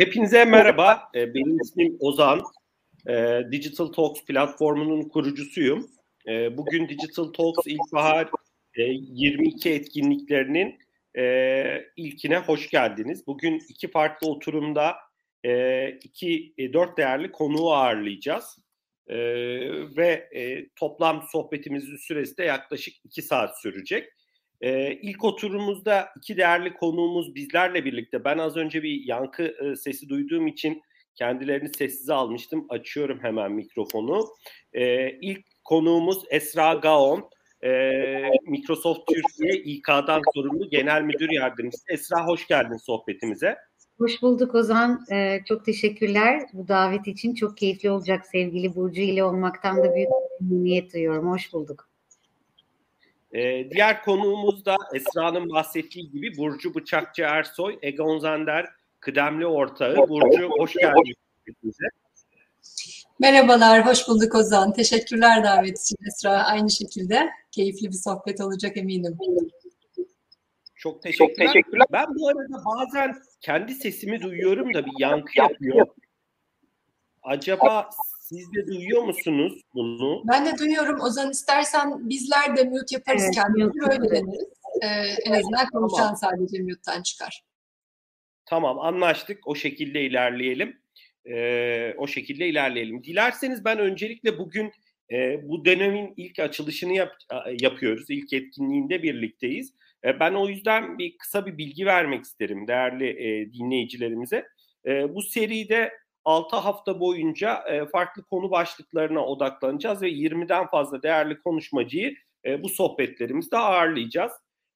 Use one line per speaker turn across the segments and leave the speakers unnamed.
E, hepinize merhaba. E, benim ismim Ozan. E, Digital Talks platformunun kurucusuyum. E, bugün Digital Talks İlkbahar e, 22 etkinliklerinin e, ilkine hoş geldiniz. Bugün iki farklı oturumda e, iki e, dört değerli konuğu ağırlayacağız. E, ve e, toplam sohbetimizin süresi de yaklaşık iki saat sürecek. Ee, ilk oturumumuzda iki değerli konuğumuz bizlerle birlikte. Ben az önce bir yankı e, sesi duyduğum için kendilerini sessize almıştım. Açıyorum hemen mikrofonu. Ee, ilk konuğumuz Esra Gaon. Ee, Microsoft Türkiye İK'dan sorumlu Genel Müdür Yardımcısı. Esra hoş geldin sohbetimize.
Hoş bulduk Ozan. Ee, çok teşekkürler bu davet için. Çok keyifli olacak sevgili Burcu ile olmaktan da büyük memnuniyet duyuyorum. Hoş bulduk.
Ee, diğer konuğumuz da Esra'nın bahsettiği gibi Burcu Bıçakçı Ersoy, Egon Zender kıdemli ortağı. Burcu hoş geldin.
Merhabalar, hoş bulduk Ozan. Teşekkürler davet için Esra. Aynı şekilde keyifli bir sohbet olacak eminim.
Çok teşekkürler. Çok teşekkürler. Ben bu arada bazen kendi sesimi duyuyorum da bir yankı yapıyor. Acaba siz de duyuyor musunuz bunu?
Ben de duyuyorum. Ozan istersen bizler de mute yaparız evet, kendimizi. Öyle deniriz. Ee, en azından konuşan tamam. sadece mute'dan çıkar.
Tamam anlaştık. O şekilde ilerleyelim. Ee, o şekilde ilerleyelim. Dilerseniz ben öncelikle bugün e, bu dönemin ilk açılışını yap, yapıyoruz. İlk etkinliğinde birlikteyiz. E, ben o yüzden bir kısa bir bilgi vermek isterim değerli e, dinleyicilerimize. E, bu seride 6 hafta boyunca e, farklı konu başlıklarına odaklanacağız ve 20'den fazla değerli konuşmacıyı e, bu sohbetlerimizde ağırlayacağız.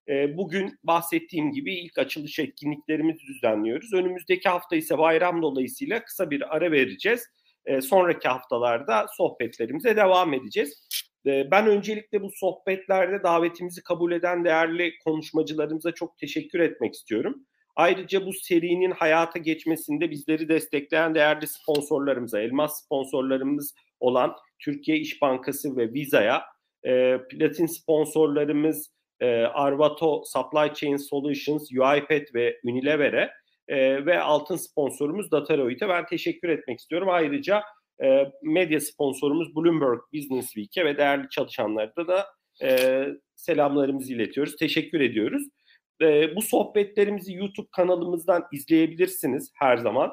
E, bugün bahsettiğim gibi ilk açılış etkinliklerimizi düzenliyoruz. Önümüzdeki hafta ise bayram dolayısıyla kısa bir ara vereceğiz. E, sonraki haftalarda sohbetlerimize devam edeceğiz. E, ben öncelikle bu sohbetlerde davetimizi kabul eden değerli konuşmacılarımıza çok teşekkür etmek istiyorum. Ayrıca bu serinin hayata geçmesinde bizleri destekleyen değerli sponsorlarımıza, elmas sponsorlarımız olan Türkiye İş Bankası ve Visa'ya, e, platin sponsorlarımız e, Arvato Supply Chain Solutions, UiPath ve Unilever'e e, ve altın sponsorumuz Dataroid'e ben teşekkür etmek istiyorum. Ayrıca e, medya sponsorumuz Bloomberg Business Week'e ve değerli çalışanlara da e, selamlarımızı iletiyoruz. Teşekkür ediyoruz. E, bu sohbetlerimizi YouTube kanalımızdan izleyebilirsiniz her zaman.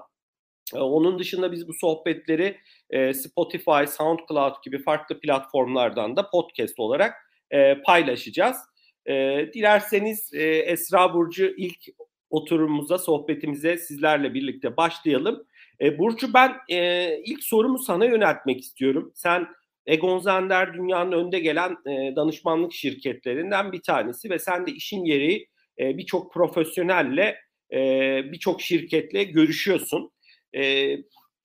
E, onun dışında biz bu sohbetleri e, Spotify, SoundCloud gibi farklı platformlardan da podcast olarak e, paylaşacağız. E, dilerseniz e, Esra Burcu ilk oturumumuza, sohbetimize sizlerle birlikte başlayalım. E, Burcu ben e, ilk sorumu sana yöneltmek istiyorum. Sen Egon Zender dünyanın önde gelen e, danışmanlık şirketlerinden bir tanesi ve sen de işin gereği e, birçok profesyonelle, e, birçok şirketle görüşüyorsun. E,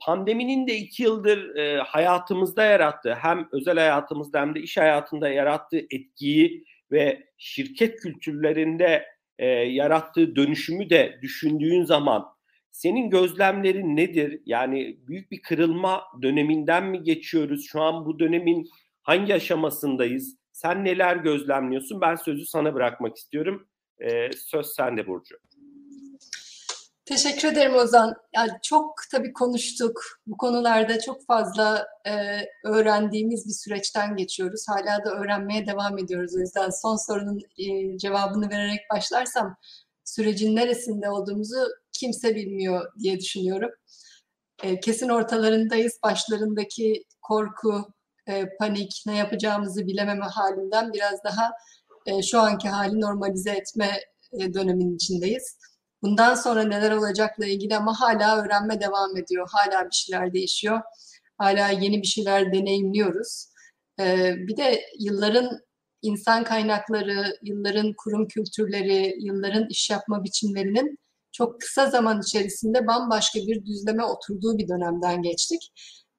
pandeminin de iki yıldır e, hayatımızda yarattığı, hem özel hayatımızda hem de iş hayatında yarattığı etkiyi ve şirket kültürlerinde e, yarattığı dönüşümü de düşündüğün zaman senin gözlemlerin nedir? Yani büyük bir kırılma döneminden mi geçiyoruz? Şu an bu dönemin hangi aşamasındayız? Sen neler gözlemliyorsun? Ben sözü sana bırakmak istiyorum. E, söz sende Burcu.
Teşekkür ederim Ozan. Yani çok tabii konuştuk. Bu konularda çok fazla e, öğrendiğimiz bir süreçten geçiyoruz. Hala da öğrenmeye devam ediyoruz. O yüzden son sorunun e, cevabını vererek başlarsam sürecin neresinde olduğumuzu kimse bilmiyor diye düşünüyorum. E, kesin ortalarındayız. Başlarındaki korku, e, panik, ne yapacağımızı bilememe halinden biraz daha e, şu anki hali normalize etme e, döneminin içindeyiz. Bundan sonra neler olacakla ilgili ama hala öğrenme devam ediyor. Hala bir şeyler değişiyor. Hala yeni bir şeyler deneyimliyoruz. E, bir de yılların insan kaynakları, yılların kurum kültürleri, yılların iş yapma biçimlerinin çok kısa zaman içerisinde bambaşka bir düzleme oturduğu bir dönemden geçtik.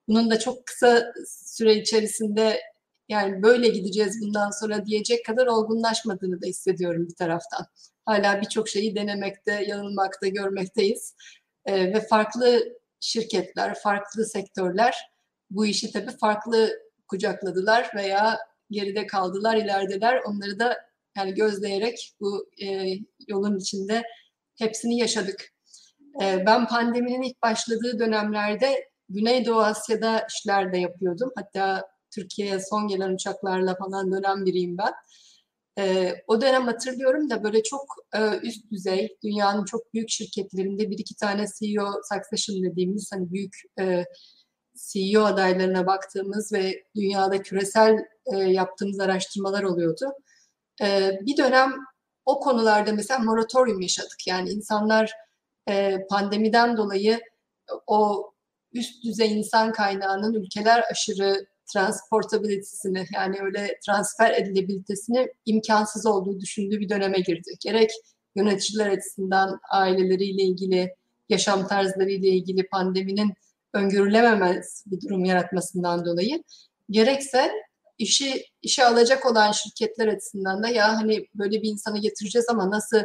Bunun da çok kısa süre içerisinde yani böyle gideceğiz bundan sonra diyecek kadar olgunlaşmadığını da hissediyorum bir taraftan. Hala birçok şeyi denemekte, yanılmakta, görmekteyiz. Ee, ve farklı şirketler, farklı sektörler bu işi tabii farklı kucakladılar veya geride kaldılar, ilerideler. Onları da yani gözleyerek bu e, yolun içinde hepsini yaşadık. E, ben pandeminin ilk başladığı dönemlerde Güneydoğu Asya'da işler de yapıyordum. Hatta Türkiye'ye son gelen uçaklarla falan dönem biriyim ben. E, o dönem hatırlıyorum da böyle çok e, üst düzey, dünyanın çok büyük şirketlerinde bir iki tane CEO succession dediğimiz hani büyük e, CEO adaylarına baktığımız ve dünyada küresel e, yaptığımız araştırmalar oluyordu. E, bir dönem o konularda mesela moratorium yaşadık. Yani insanlar e, pandemiden dolayı o üst düzey insan kaynağının ülkeler aşırı transportabilitesini yani öyle transfer edilebilitesini imkansız olduğu düşündüğü bir döneme girdi. Gerek yöneticiler açısından aileleriyle ilgili, yaşam tarzlarıyla ilgili pandeminin öngörülememez bir durum yaratmasından dolayı gerekse işi işe alacak olan şirketler açısından da ya hani böyle bir insanı getireceğiz ama nasıl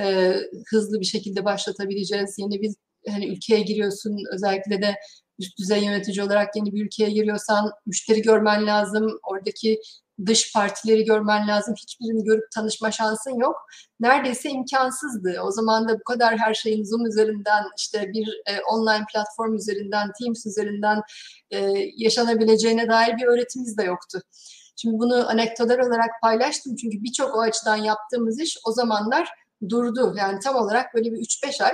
e, hızlı bir şekilde başlatabileceğiz yeni bir hani ülkeye giriyorsun özellikle de üst düzey yönetici olarak yeni bir ülkeye giriyorsan müşteri görmen lazım. Oradaki dış partileri görmen lazım. Hiçbirini görüp tanışma şansın yok. Neredeyse imkansızdı. O zaman da bu kadar her şeyin Zoom üzerinden, işte bir e, online platform üzerinden, Teams üzerinden e, yaşanabileceğine dair bir öğretimiz de yoktu. Şimdi bunu anekdotal olarak paylaştım çünkü birçok o açıdan yaptığımız iş o zamanlar durdu. Yani tam olarak böyle bir 3-5 ay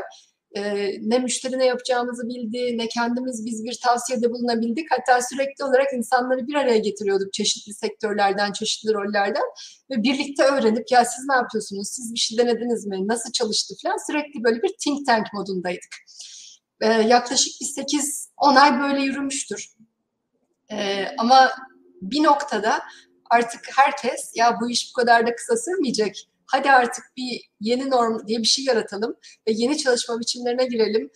e, ne müşteri ne yapacağımızı bildi, ne kendimiz biz bir tavsiyede bulunabildik. Hatta sürekli olarak insanları bir araya getiriyorduk çeşitli sektörlerden, çeşitli rollerden ve birlikte öğrenip ya siz ne yapıyorsunuz, siz bir şey denediniz mi, nasıl çalıştı falan sürekli böyle bir think tank modundaydık. E, yaklaşık bir 8-10 ay böyle yürümüştür. E, ama bir noktada artık herkes ya bu iş bu kadar da kısa sürmeyecek hadi artık bir yeni norm diye bir şey yaratalım ve yeni çalışma biçimlerine girelim.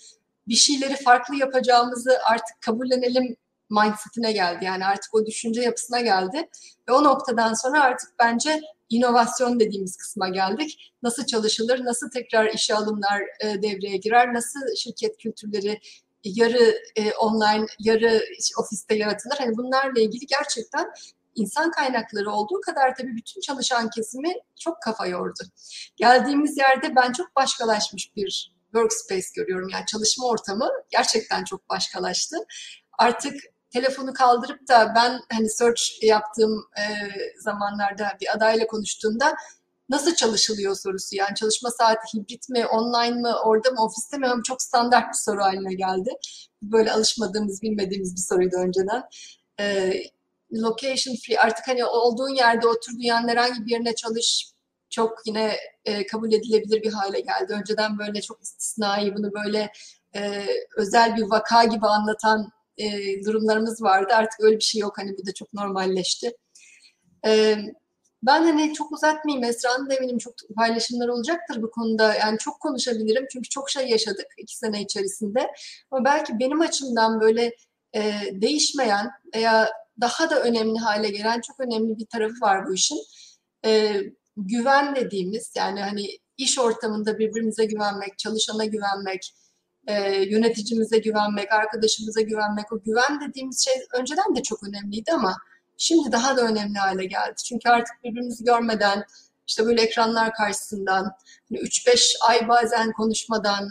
Bir şeyleri farklı yapacağımızı artık kabullenelim mindsetine geldi. Yani artık o düşünce yapısına geldi. Ve o noktadan sonra artık bence inovasyon dediğimiz kısma geldik. Nasıl çalışılır, nasıl tekrar işe alımlar e, devreye girer, nasıl şirket kültürleri yarı e, online, yarı ofiste yaratılır. Hani bunlarla ilgili gerçekten insan kaynakları olduğu kadar tabii bütün çalışan kesimi çok kafa yordu. Geldiğimiz yerde ben çok başkalaşmış bir workspace görüyorum. Yani çalışma ortamı gerçekten çok başkalaştı. Artık telefonu kaldırıp da ben hani search yaptığım e, zamanlarda bir adayla konuştuğumda nasıl çalışılıyor sorusu. Yani çalışma saati hibrit mi, online mı, orada mı, ofiste mi? Çok standart bir soru haline geldi. Böyle alışmadığımız, bilmediğimiz bir soruydu önceden. Ee, location free artık hani olduğun yerde otur dünyanın herhangi bir yerine çalış çok yine e, kabul edilebilir bir hale geldi. Önceden böyle çok istisnai bunu böyle e, özel bir vaka gibi anlatan e, durumlarımız vardı. Artık öyle bir şey yok. Hani bu da çok normalleşti. E, ben hani çok uzatmayayım. Esra'nın da eminim çok paylaşımlar olacaktır bu konuda. Yani çok konuşabilirim. Çünkü çok şey yaşadık iki sene içerisinde. Ama belki benim açımdan böyle e, değişmeyen veya daha da önemli hale gelen çok önemli bir tarafı var bu işin. E, güven dediğimiz yani hani iş ortamında birbirimize güvenmek, çalışana güvenmek, e, yöneticimize güvenmek, arkadaşımıza güvenmek, o güven dediğimiz şey önceden de çok önemliydi ama şimdi daha da önemli hale geldi. Çünkü artık birbirimizi görmeden, işte böyle ekranlar karşısından, 3-5 hani ay bazen konuşmadan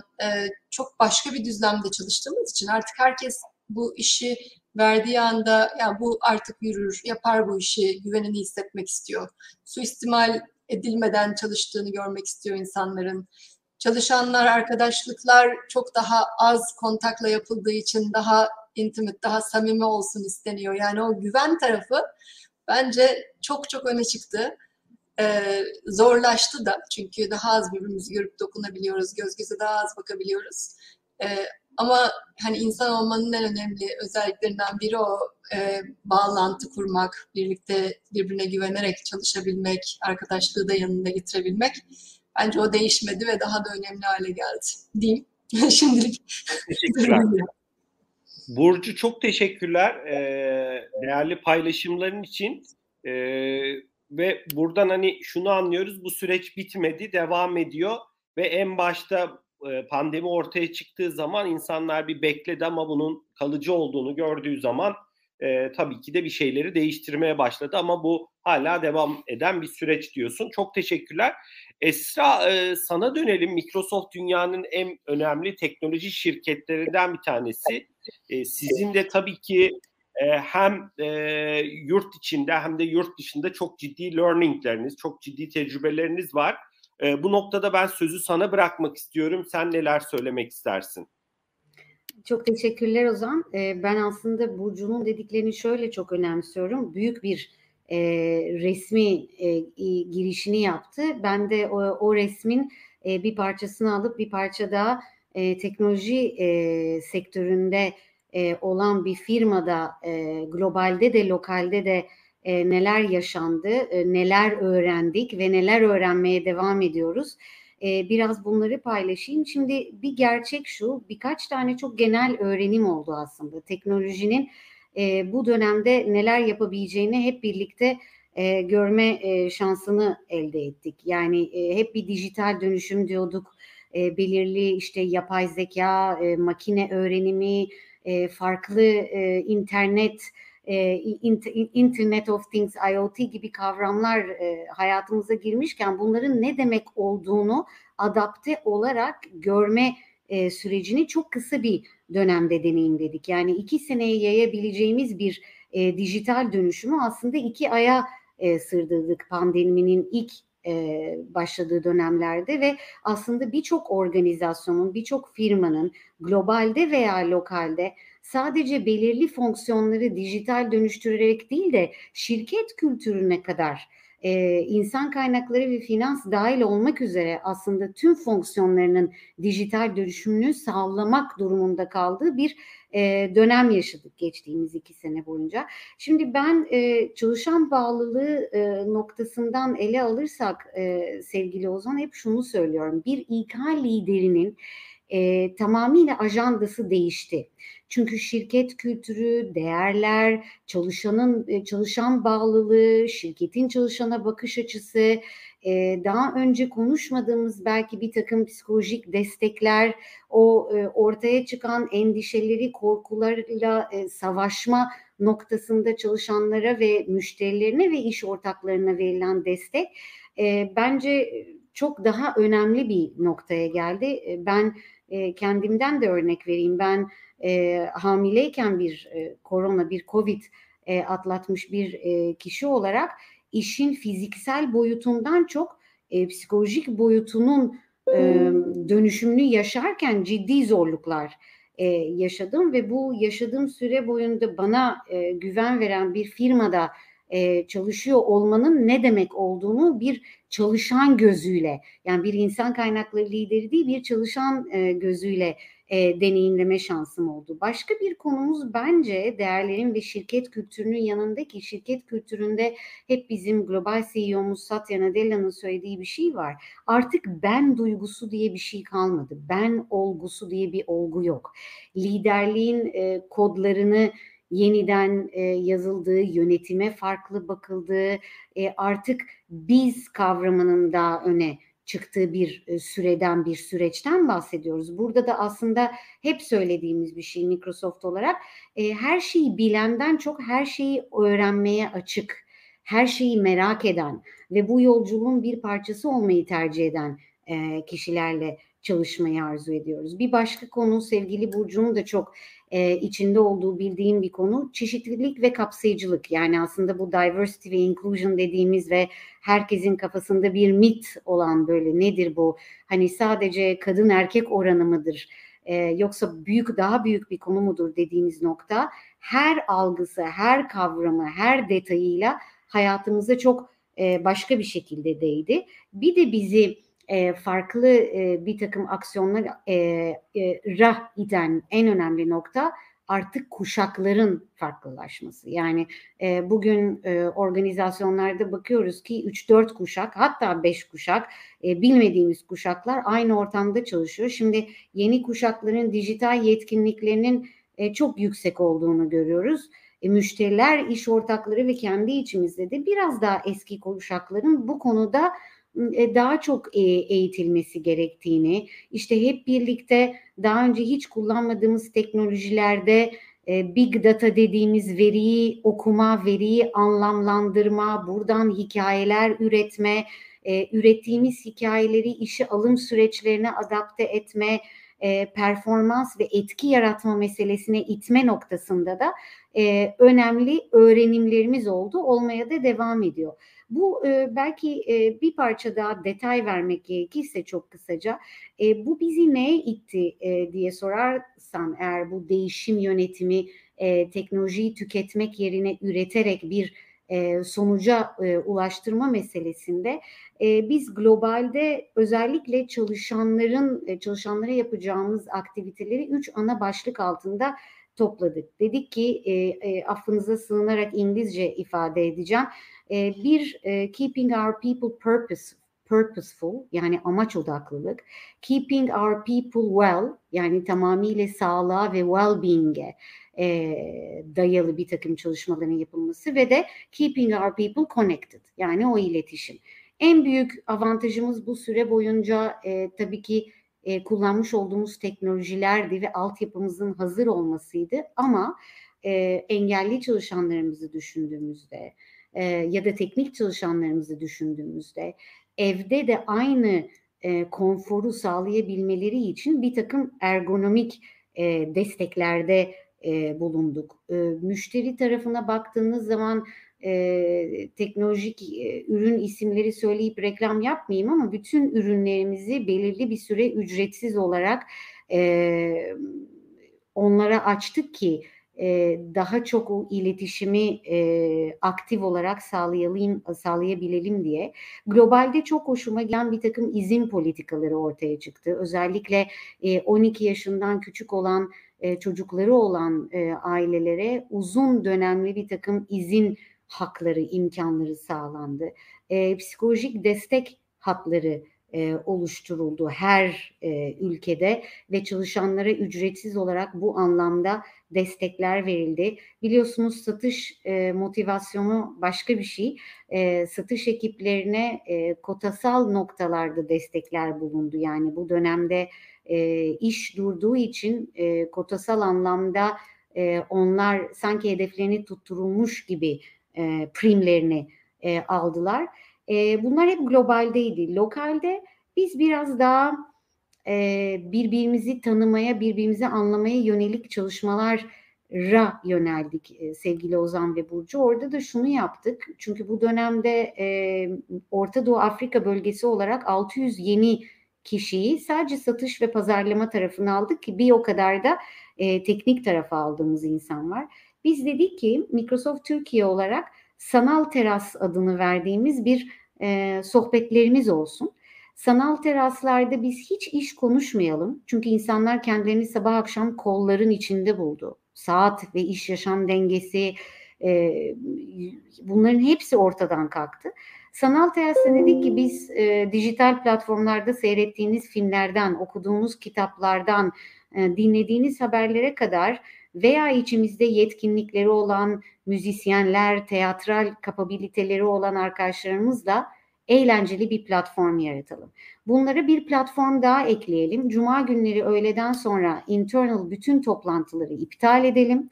çok başka bir düzlemde çalıştığımız için artık herkes bu işi verdiği anda ya bu artık yürür, yapar bu işi, güvenini hissetmek istiyor. Suistimal edilmeden çalıştığını görmek istiyor insanların. Çalışanlar, arkadaşlıklar çok daha az kontakla yapıldığı için daha intimate, daha samimi olsun isteniyor. Yani o güven tarafı bence çok çok öne çıktı. Ee, zorlaştı da çünkü daha az birbirimizi görüp dokunabiliyoruz, göz göze daha az bakabiliyoruz. Ee, ama hani insan olmanın en önemli özelliklerinden biri o e, bağlantı kurmak, birlikte birbirine güvenerek çalışabilmek, arkadaşlığı da yanında getirebilmek. Bence o değişmedi ve daha da önemli hale geldi diyeyim. Şimdilik.
Teşekkürler. Burcu çok teşekkürler e, değerli paylaşımların için e, ve buradan hani şunu anlıyoruz bu süreç bitmedi devam ediyor ve en başta pandemi ortaya çıktığı zaman insanlar bir bekledi ama bunun kalıcı olduğunu gördüğü zaman e, tabii ki de bir şeyleri değiştirmeye başladı ama bu hala devam eden bir süreç diyorsun. Çok teşekkürler. Esra e, sana dönelim. Microsoft dünyanın en önemli teknoloji şirketlerinden bir tanesi. E, sizin de tabii ki e, hem e, yurt içinde hem de yurt dışında çok ciddi learningleriniz, çok ciddi tecrübeleriniz var. E, bu noktada ben sözü sana bırakmak istiyorum. Sen neler söylemek istersin?
Çok teşekkürler Ozan. E, ben aslında Burcu'nun dediklerini şöyle çok önemsiyorum. Büyük bir e, resmi e, girişini yaptı. Ben de o, o resmin e, bir parçasını alıp bir parça daha e, teknoloji e, sektöründe e, olan bir firmada e, globalde de lokalde de e, neler yaşandı, e, neler öğrendik ve neler öğrenmeye devam ediyoruz. E, biraz bunları paylaşayım. Şimdi bir gerçek şu, birkaç tane çok genel öğrenim oldu aslında. Teknolojinin e, bu dönemde neler yapabileceğini hep birlikte e, görme e, şansını elde ettik. Yani e, hep bir dijital dönüşüm diyorduk. E, belirli işte yapay zeka, e, makine öğrenimi, e, farklı e, internet, e, Internet of Things, IoT gibi kavramlar e, hayatımıza girmişken bunların ne demek olduğunu adapte olarak görme e, sürecini çok kısa bir dönemde deneyimledik. Yani iki seneye yayabileceğimiz bir e, dijital dönüşümü aslında iki aya e, sırdırdık pandeminin ilk e, başladığı dönemlerde ve aslında birçok organizasyonun, birçok firmanın globalde veya lokalde sadece belirli fonksiyonları dijital dönüştürerek değil de şirket kültürüne kadar e, insan kaynakları ve finans dahil olmak üzere aslında tüm fonksiyonlarının dijital dönüşümünü sağlamak durumunda kaldığı bir e, dönem yaşadık geçtiğimiz iki sene boyunca. Şimdi ben e, çalışan bağlılığı e, noktasından ele alırsak e, sevgili Ozan hep şunu söylüyorum. Bir İK liderinin e, tamamıyla ajandası değişti. Çünkü şirket kültürü, değerler, çalışanın e, çalışan bağlılığı, şirketin çalışana bakış açısı, e, daha önce konuşmadığımız belki bir takım psikolojik destekler, o e, ortaya çıkan endişeleri, korkularla savaşma noktasında çalışanlara ve müşterilerine ve iş ortaklarına verilen destek bence çok daha önemli bir noktaya geldi. Ben kendimden de örnek vereyim. Ben e, hamileyken bir e, korona, bir covid e, atlatmış bir e, kişi olarak işin fiziksel boyutundan çok e, psikolojik boyutunun e, dönüşümünü yaşarken ciddi zorluklar e, yaşadım ve bu yaşadığım süre boyunda bana e, güven veren bir firmada e, çalışıyor olmanın ne demek olduğunu bir çalışan gözüyle yani bir insan kaynakları lideri değil bir çalışan e, gözüyle e, deneyimleme şansım oldu. Başka bir konumuz bence değerlerin ve şirket kültürünün yanındaki şirket kültüründe hep bizim global CEO'muz Satya Nadella'nın söylediği bir şey var. Artık ben duygusu diye bir şey kalmadı. Ben olgusu diye bir olgu yok. Liderliğin e, kodlarını yeniden e, yazıldığı, yönetime farklı bakıldığı, e, artık biz kavramının daha öne çıktığı bir e, süreden bir süreçten bahsediyoruz. Burada da aslında hep söylediğimiz bir şey Microsoft olarak e, her şeyi bilenden çok her şeyi öğrenmeye açık, her şeyi merak eden ve bu yolculuğun bir parçası olmayı tercih eden e, kişilerle çalışmayı arzu ediyoruz. Bir başka konu sevgili Burcu'nun da çok e, içinde olduğu bildiğim bir konu çeşitlilik ve kapsayıcılık. Yani aslında bu diversity ve inclusion dediğimiz ve herkesin kafasında bir mit olan böyle nedir bu? Hani sadece kadın erkek oranı mıdır? E, yoksa büyük daha büyük bir konu mudur dediğimiz nokta her algısı, her kavramı, her detayıyla hayatımıza çok e, başka bir şekilde değdi. Bir de bizi e, farklı e, bir takım aksiyonlar e, e, rah iten en önemli nokta artık kuşakların farklılaşması. Yani e, bugün e, organizasyonlarda bakıyoruz ki 3-4 kuşak hatta 5 kuşak e, bilmediğimiz kuşaklar aynı ortamda çalışıyor. Şimdi yeni kuşakların dijital yetkinliklerinin e, çok yüksek olduğunu görüyoruz. E, müşteriler, iş ortakları ve kendi içimizde de biraz daha eski kuşakların bu konuda daha çok e, eğitilmesi gerektiğini, işte hep birlikte daha önce hiç kullanmadığımız teknolojilerde e, big data dediğimiz veriyi okuma, veriyi anlamlandırma, buradan hikayeler üretme, e, ürettiğimiz hikayeleri işe alım süreçlerine adapte etme, e, performans ve etki yaratma meselesine itme noktasında da e, önemli öğrenimlerimiz oldu, olmaya da devam ediyor. Bu e, belki e, bir parça daha detay vermek gerekirse çok kısaca, e, bu bizi neye itti e, diye sorarsan eğer bu değişim yönetimi e, teknolojiyi tüketmek yerine üreterek bir e, sonuca e, ulaştırma meselesinde e, biz globalde özellikle çalışanların e, çalışanlara yapacağımız aktiviteleri üç ana başlık altında topladık. Dedik ki e, e, affınıza sığınarak İngilizce ifade edeceğim. E, bir e, keeping our people purpose purposeful yani amaç odaklılık, keeping our people well yani tamamıyla sağlığa ve well-being'e e, dayalı bir takım çalışmaların yapılması ve de keeping our people connected yani o iletişim. En büyük avantajımız bu süre boyunca e, tabii ki e, kullanmış olduğumuz teknolojilerdi ve altyapımızın hazır olmasıydı ama e, engelli çalışanlarımızı düşündüğümüzde e, ya da teknik çalışanlarımızı düşündüğümüzde evde de aynı e, konforu sağlayabilmeleri için bir takım ergonomik e, desteklerde e, bulunduk. E, müşteri tarafına baktığınız zaman e, teknolojik e, ürün isimleri söyleyip reklam yapmayayım ama bütün ürünlerimizi belirli bir süre ücretsiz olarak e, onlara açtık ki e, daha çok o iletişimi e, aktif olarak sağlayalım, sağlayabilelim diye. Globalde çok hoşuma gelen bir takım izin politikaları ortaya çıktı. Özellikle e, 12 yaşından küçük olan e, çocukları olan e, ailelere uzun dönemli bir takım izin hakları, imkanları sağlandı. E, psikolojik destek hatları e, oluşturuldu her e, ülkede ve çalışanlara ücretsiz olarak bu anlamda destekler verildi. Biliyorsunuz satış e, motivasyonu başka bir şey. E, satış ekiplerine e, kotasal noktalarda destekler bulundu. Yani bu dönemde e, iş durduğu için e, kotasal anlamda e, onlar sanki hedeflerini tutturulmuş gibi e, primlerini e, aldılar. E, bunlar hep globaldeydi. Lokalde biz biraz daha e, birbirimizi tanımaya, birbirimizi anlamaya yönelik çalışmalar ra yöneldik sevgili Ozan ve Burcu. Orada da şunu yaptık. Çünkü bu dönemde e, Orta Doğu Afrika bölgesi olarak 600 yeni kişiyi sadece satış ve pazarlama tarafını aldık ki bir o kadar da e, teknik tarafa aldığımız insan var. Biz dedik ki Microsoft Türkiye olarak sanal teras adını verdiğimiz bir e, sohbetlerimiz olsun. Sanal teraslarda biz hiç iş konuşmayalım. Çünkü insanlar kendilerini sabah akşam kolların içinde buldu. Saat ve iş yaşam dengesi e, bunların hepsi ortadan kalktı. Sanal terasta dedik ki biz e, dijital platformlarda seyrettiğiniz filmlerden, okuduğunuz kitaplardan, e, dinlediğiniz haberlere kadar veya içimizde yetkinlikleri olan müzisyenler, teatral kapabiliteleri olan arkadaşlarımızla eğlenceli bir platform yaratalım. Bunlara bir platform daha ekleyelim. Cuma günleri öğleden sonra internal bütün toplantıları iptal edelim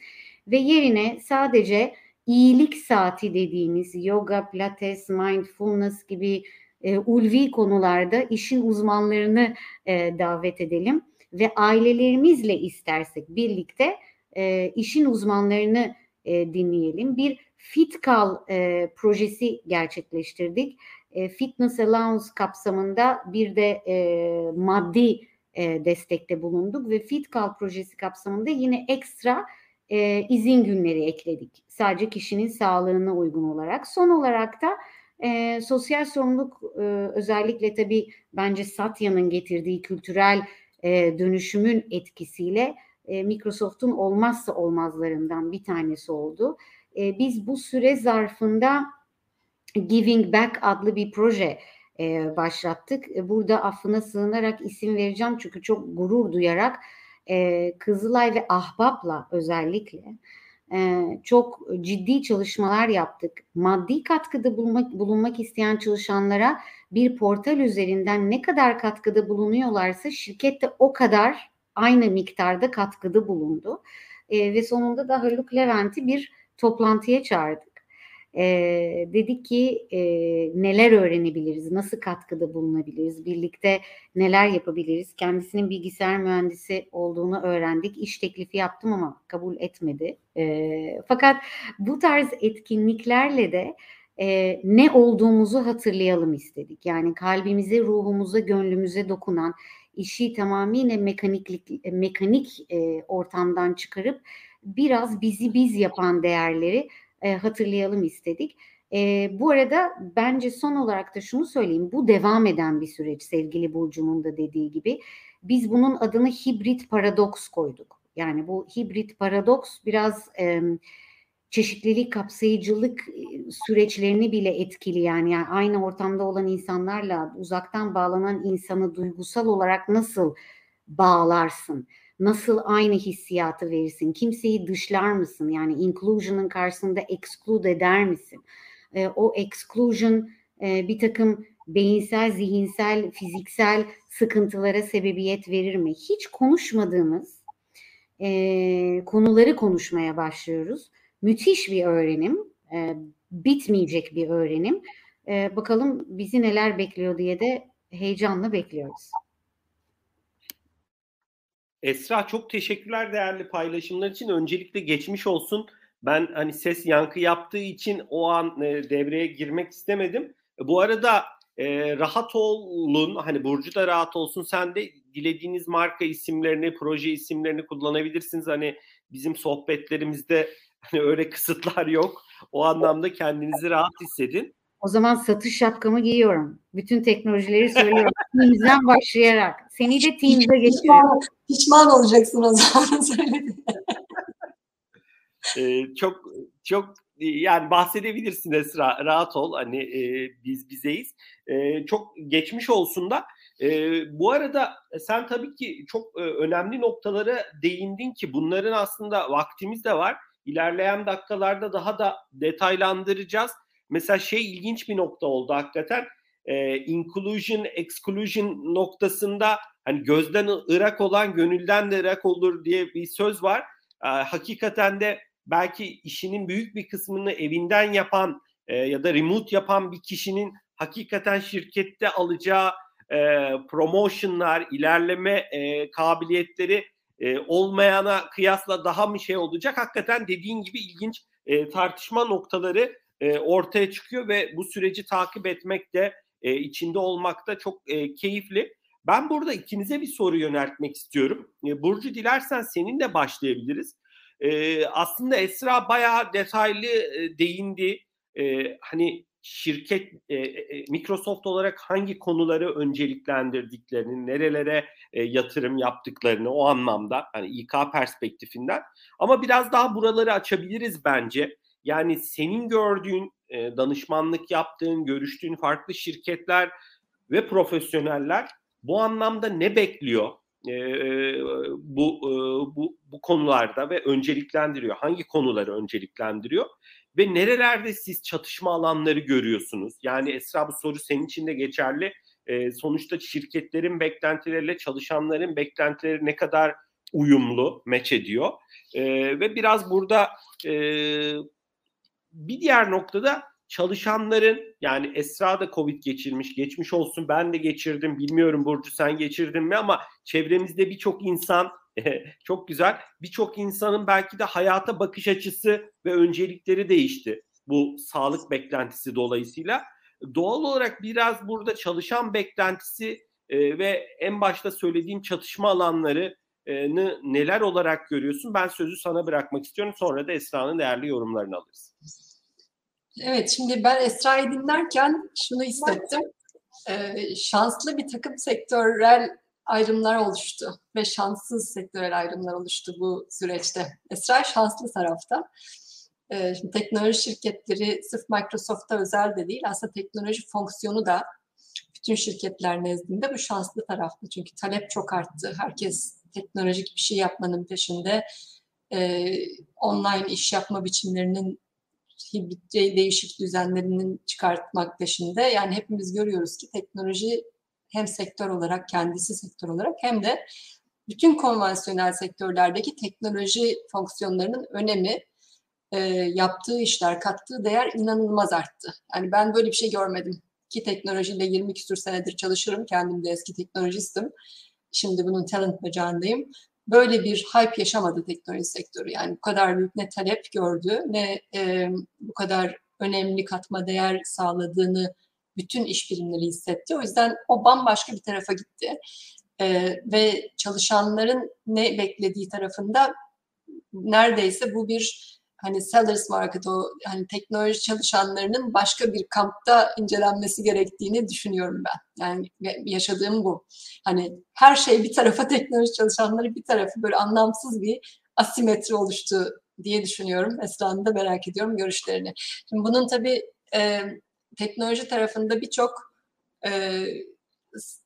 ve yerine sadece iyilik saati dediğimiz yoga, pilates, mindfulness gibi e, ulvi konularda işin uzmanlarını e, davet edelim ve ailelerimizle istersek birlikte e, işin uzmanlarını e, dinleyelim. Bir FitCal e, projesi gerçekleştirdik. E, Fitness Allowance kapsamında bir de e, maddi e, destekte bulunduk ve FitCal projesi kapsamında yine ekstra e, izin günleri ekledik. Sadece kişinin sağlığına uygun olarak. Son olarak da e, sosyal sorumluluk e, özellikle tabii bence Satya'nın getirdiği kültürel e, dönüşümün etkisiyle e, Microsoft'un olmazsa olmazlarından bir tanesi oldu. E, biz bu süre zarfında Giving Back adlı bir proje e, başlattık. Burada affına sığınarak isim vereceğim çünkü çok gurur duyarak Kızılay ve Ahbap'la özellikle çok ciddi çalışmalar yaptık. Maddi katkıda bulunmak, bulunmak isteyen çalışanlara bir portal üzerinden ne kadar katkıda bulunuyorlarsa şirkette o kadar aynı miktarda katkıda bulundu. E, ve sonunda da Haluk Levent'i bir toplantıya çağırdık. e, dedik ki e, neler öğrenebiliriz, nasıl katkıda bulunabiliriz, birlikte neler yapabiliriz. Kendisinin bilgisayar mühendisi olduğunu öğrendik. İş teklifi yaptım ama kabul etmedi. E, fakat bu tarz etkinliklerle de e, ne olduğumuzu hatırlayalım istedik. Yani kalbimize, ruhumuza, gönlümüze dokunan işi tamamıyla mekaniklik, mekanik e, ortamdan çıkarıp biraz bizi biz yapan değerleri e, hatırlayalım istedik. E, bu arada bence son olarak da şunu söyleyeyim. Bu devam eden bir süreç sevgili Burcu'nun da dediği gibi. Biz bunun adını hibrit paradoks koyduk. Yani bu hibrit paradoks biraz e, çeşitlilik, kapsayıcılık süreçlerini bile etkileyen yani aynı ortamda olan insanlarla uzaktan bağlanan insanı duygusal olarak nasıl bağlarsın? Nasıl aynı hissiyatı verirsin? Kimseyi dışlar mısın? Yani inclusion'ın karşısında exclude eder misin? E, o exclusion e, bir takım beyinsel, zihinsel, fiziksel sıkıntılara sebebiyet verir mi? Hiç konuşmadığımız e, konuları konuşmaya başlıyoruz. Müthiş bir öğrenim, e, bitmeyecek bir öğrenim. E, bakalım bizi neler bekliyor diye de heyecanla bekliyoruz.
Esra çok teşekkürler değerli paylaşımlar için. Öncelikle geçmiş olsun. Ben hani ses yankı yaptığı için o an e, devreye girmek istemedim. Bu arada e, rahat olun. Hani Burcu da rahat olsun. Sen de dilediğiniz marka isimlerini, proje isimlerini kullanabilirsiniz. Hani bizim sohbetlerimizde hani öyle kısıtlar yok. O anlamda kendinizi rahat hissedin.
O zaman satış şapkamı giyiyorum. Bütün teknolojileri söylüyorum. Teams'den başlayarak. Seni de Teams'e geçiriyorum.
Pişman olacaksın o zaman.
ee, çok çok yani bahsedebilirsin Esra. Rahat ol. Hani e, biz bizeyiz. E, çok geçmiş olsun da. E, bu arada sen tabii ki çok e, önemli noktalara değindin ki bunların aslında vaktimiz de var. İlerleyen dakikalarda daha da detaylandıracağız. Mesela şey ilginç bir nokta oldu hakikaten. E, inclusion, exclusion noktasında hani gözden ırak olan gönülden de ırak olur diye bir söz var. E, hakikaten de belki işinin büyük bir kısmını evinden yapan e, ya da remote yapan bir kişinin hakikaten şirkette alacağı e, promotionlar, ilerleme e, kabiliyetleri e, olmayana kıyasla daha mı şey olacak? Hakikaten dediğin gibi ilginç e, tartışma noktaları e, ortaya çıkıyor ve bu süreci takip etmek de e, içinde olmak da çok e, keyifli. Ben burada ikinize bir soru yöneltmek istiyorum. E, Burcu dilersen seninle başlayabiliriz. E, aslında Esra bayağı detaylı e, değindi. E, hani şirket e, e, Microsoft olarak hangi konuları önceliklendirdiklerini, nerelere e, yatırım yaptıklarını o anlamda hani İK perspektifinden ama biraz daha buraları açabiliriz bence. Yani senin gördüğün, e, danışmanlık yaptığın, görüştüğün farklı şirketler ve profesyoneller bu anlamda ne bekliyor? E, bu e, bu bu konularda ve önceliklendiriyor. Hangi konuları önceliklendiriyor? Ve nerelerde siz çatışma alanları görüyorsunuz? Yani Esra bu soru senin için de geçerli. E, sonuçta şirketlerin beklentileriyle çalışanların beklentileri ne kadar uyumlu, meç ediyor. E, ve biraz burada e, bir diğer noktada çalışanların yani Esra da Covid geçirmiş, geçmiş olsun ben de geçirdim. Bilmiyorum Burcu sen geçirdin mi ama çevremizde birçok insan çok güzel. Birçok insanın belki de hayata bakış açısı ve öncelikleri değişti bu sağlık beklentisi dolayısıyla. Doğal olarak biraz burada çalışan beklentisi e, ve en başta söylediğim çatışma alanları neler olarak görüyorsun? Ben sözü sana bırakmak istiyorum. Sonra da Esra'nın değerli yorumlarını alırız.
Evet, şimdi ben Esra'yı dinlerken şunu hissettim. Ee, şanslı bir takım sektörel ayrımlar oluştu ve şanssız sektörel ayrımlar oluştu bu süreçte. Esra şanslı tarafta. Ee, şimdi teknoloji şirketleri sırf Microsoft'ta özel de değil, aslında teknoloji fonksiyonu da bütün şirketler nezdinde bu şanslı tarafta. Çünkü talep çok arttı. Herkes teknolojik bir şey yapmanın peşinde. Ee, online iş yapma biçimlerinin hibrit değişik düzenlerinin çıkartmak peşinde. Yani hepimiz görüyoruz ki teknoloji hem sektör olarak, kendisi sektör olarak hem de bütün konvansiyonel sektörlerdeki teknoloji fonksiyonlarının önemi e, yaptığı işler, kattığı değer inanılmaz arttı. Yani ben böyle bir şey görmedim. Ki teknolojiyle 20 küsur senedir çalışırım. Kendim de eski teknolojistim. Şimdi bunun talent bacağındayım. Böyle bir hype yaşamadı teknoloji sektörü. Yani bu kadar büyük ne talep gördü ne e, bu kadar önemli katma değer sağladığını bütün iş birimleri hissetti. O yüzden o bambaşka bir tarafa gitti. E, ve çalışanların ne beklediği tarafında neredeyse bu bir hani sellers market o hani teknoloji çalışanlarının başka bir kampta incelenmesi gerektiğini düşünüyorum ben. Yani yaşadığım bu. Hani her şey bir tarafa teknoloji çalışanları bir tarafı böyle anlamsız bir asimetri oluştu diye düşünüyorum. Esra'nın da merak ediyorum görüşlerini. Şimdi bunun tabii e, teknoloji tarafında birçok e,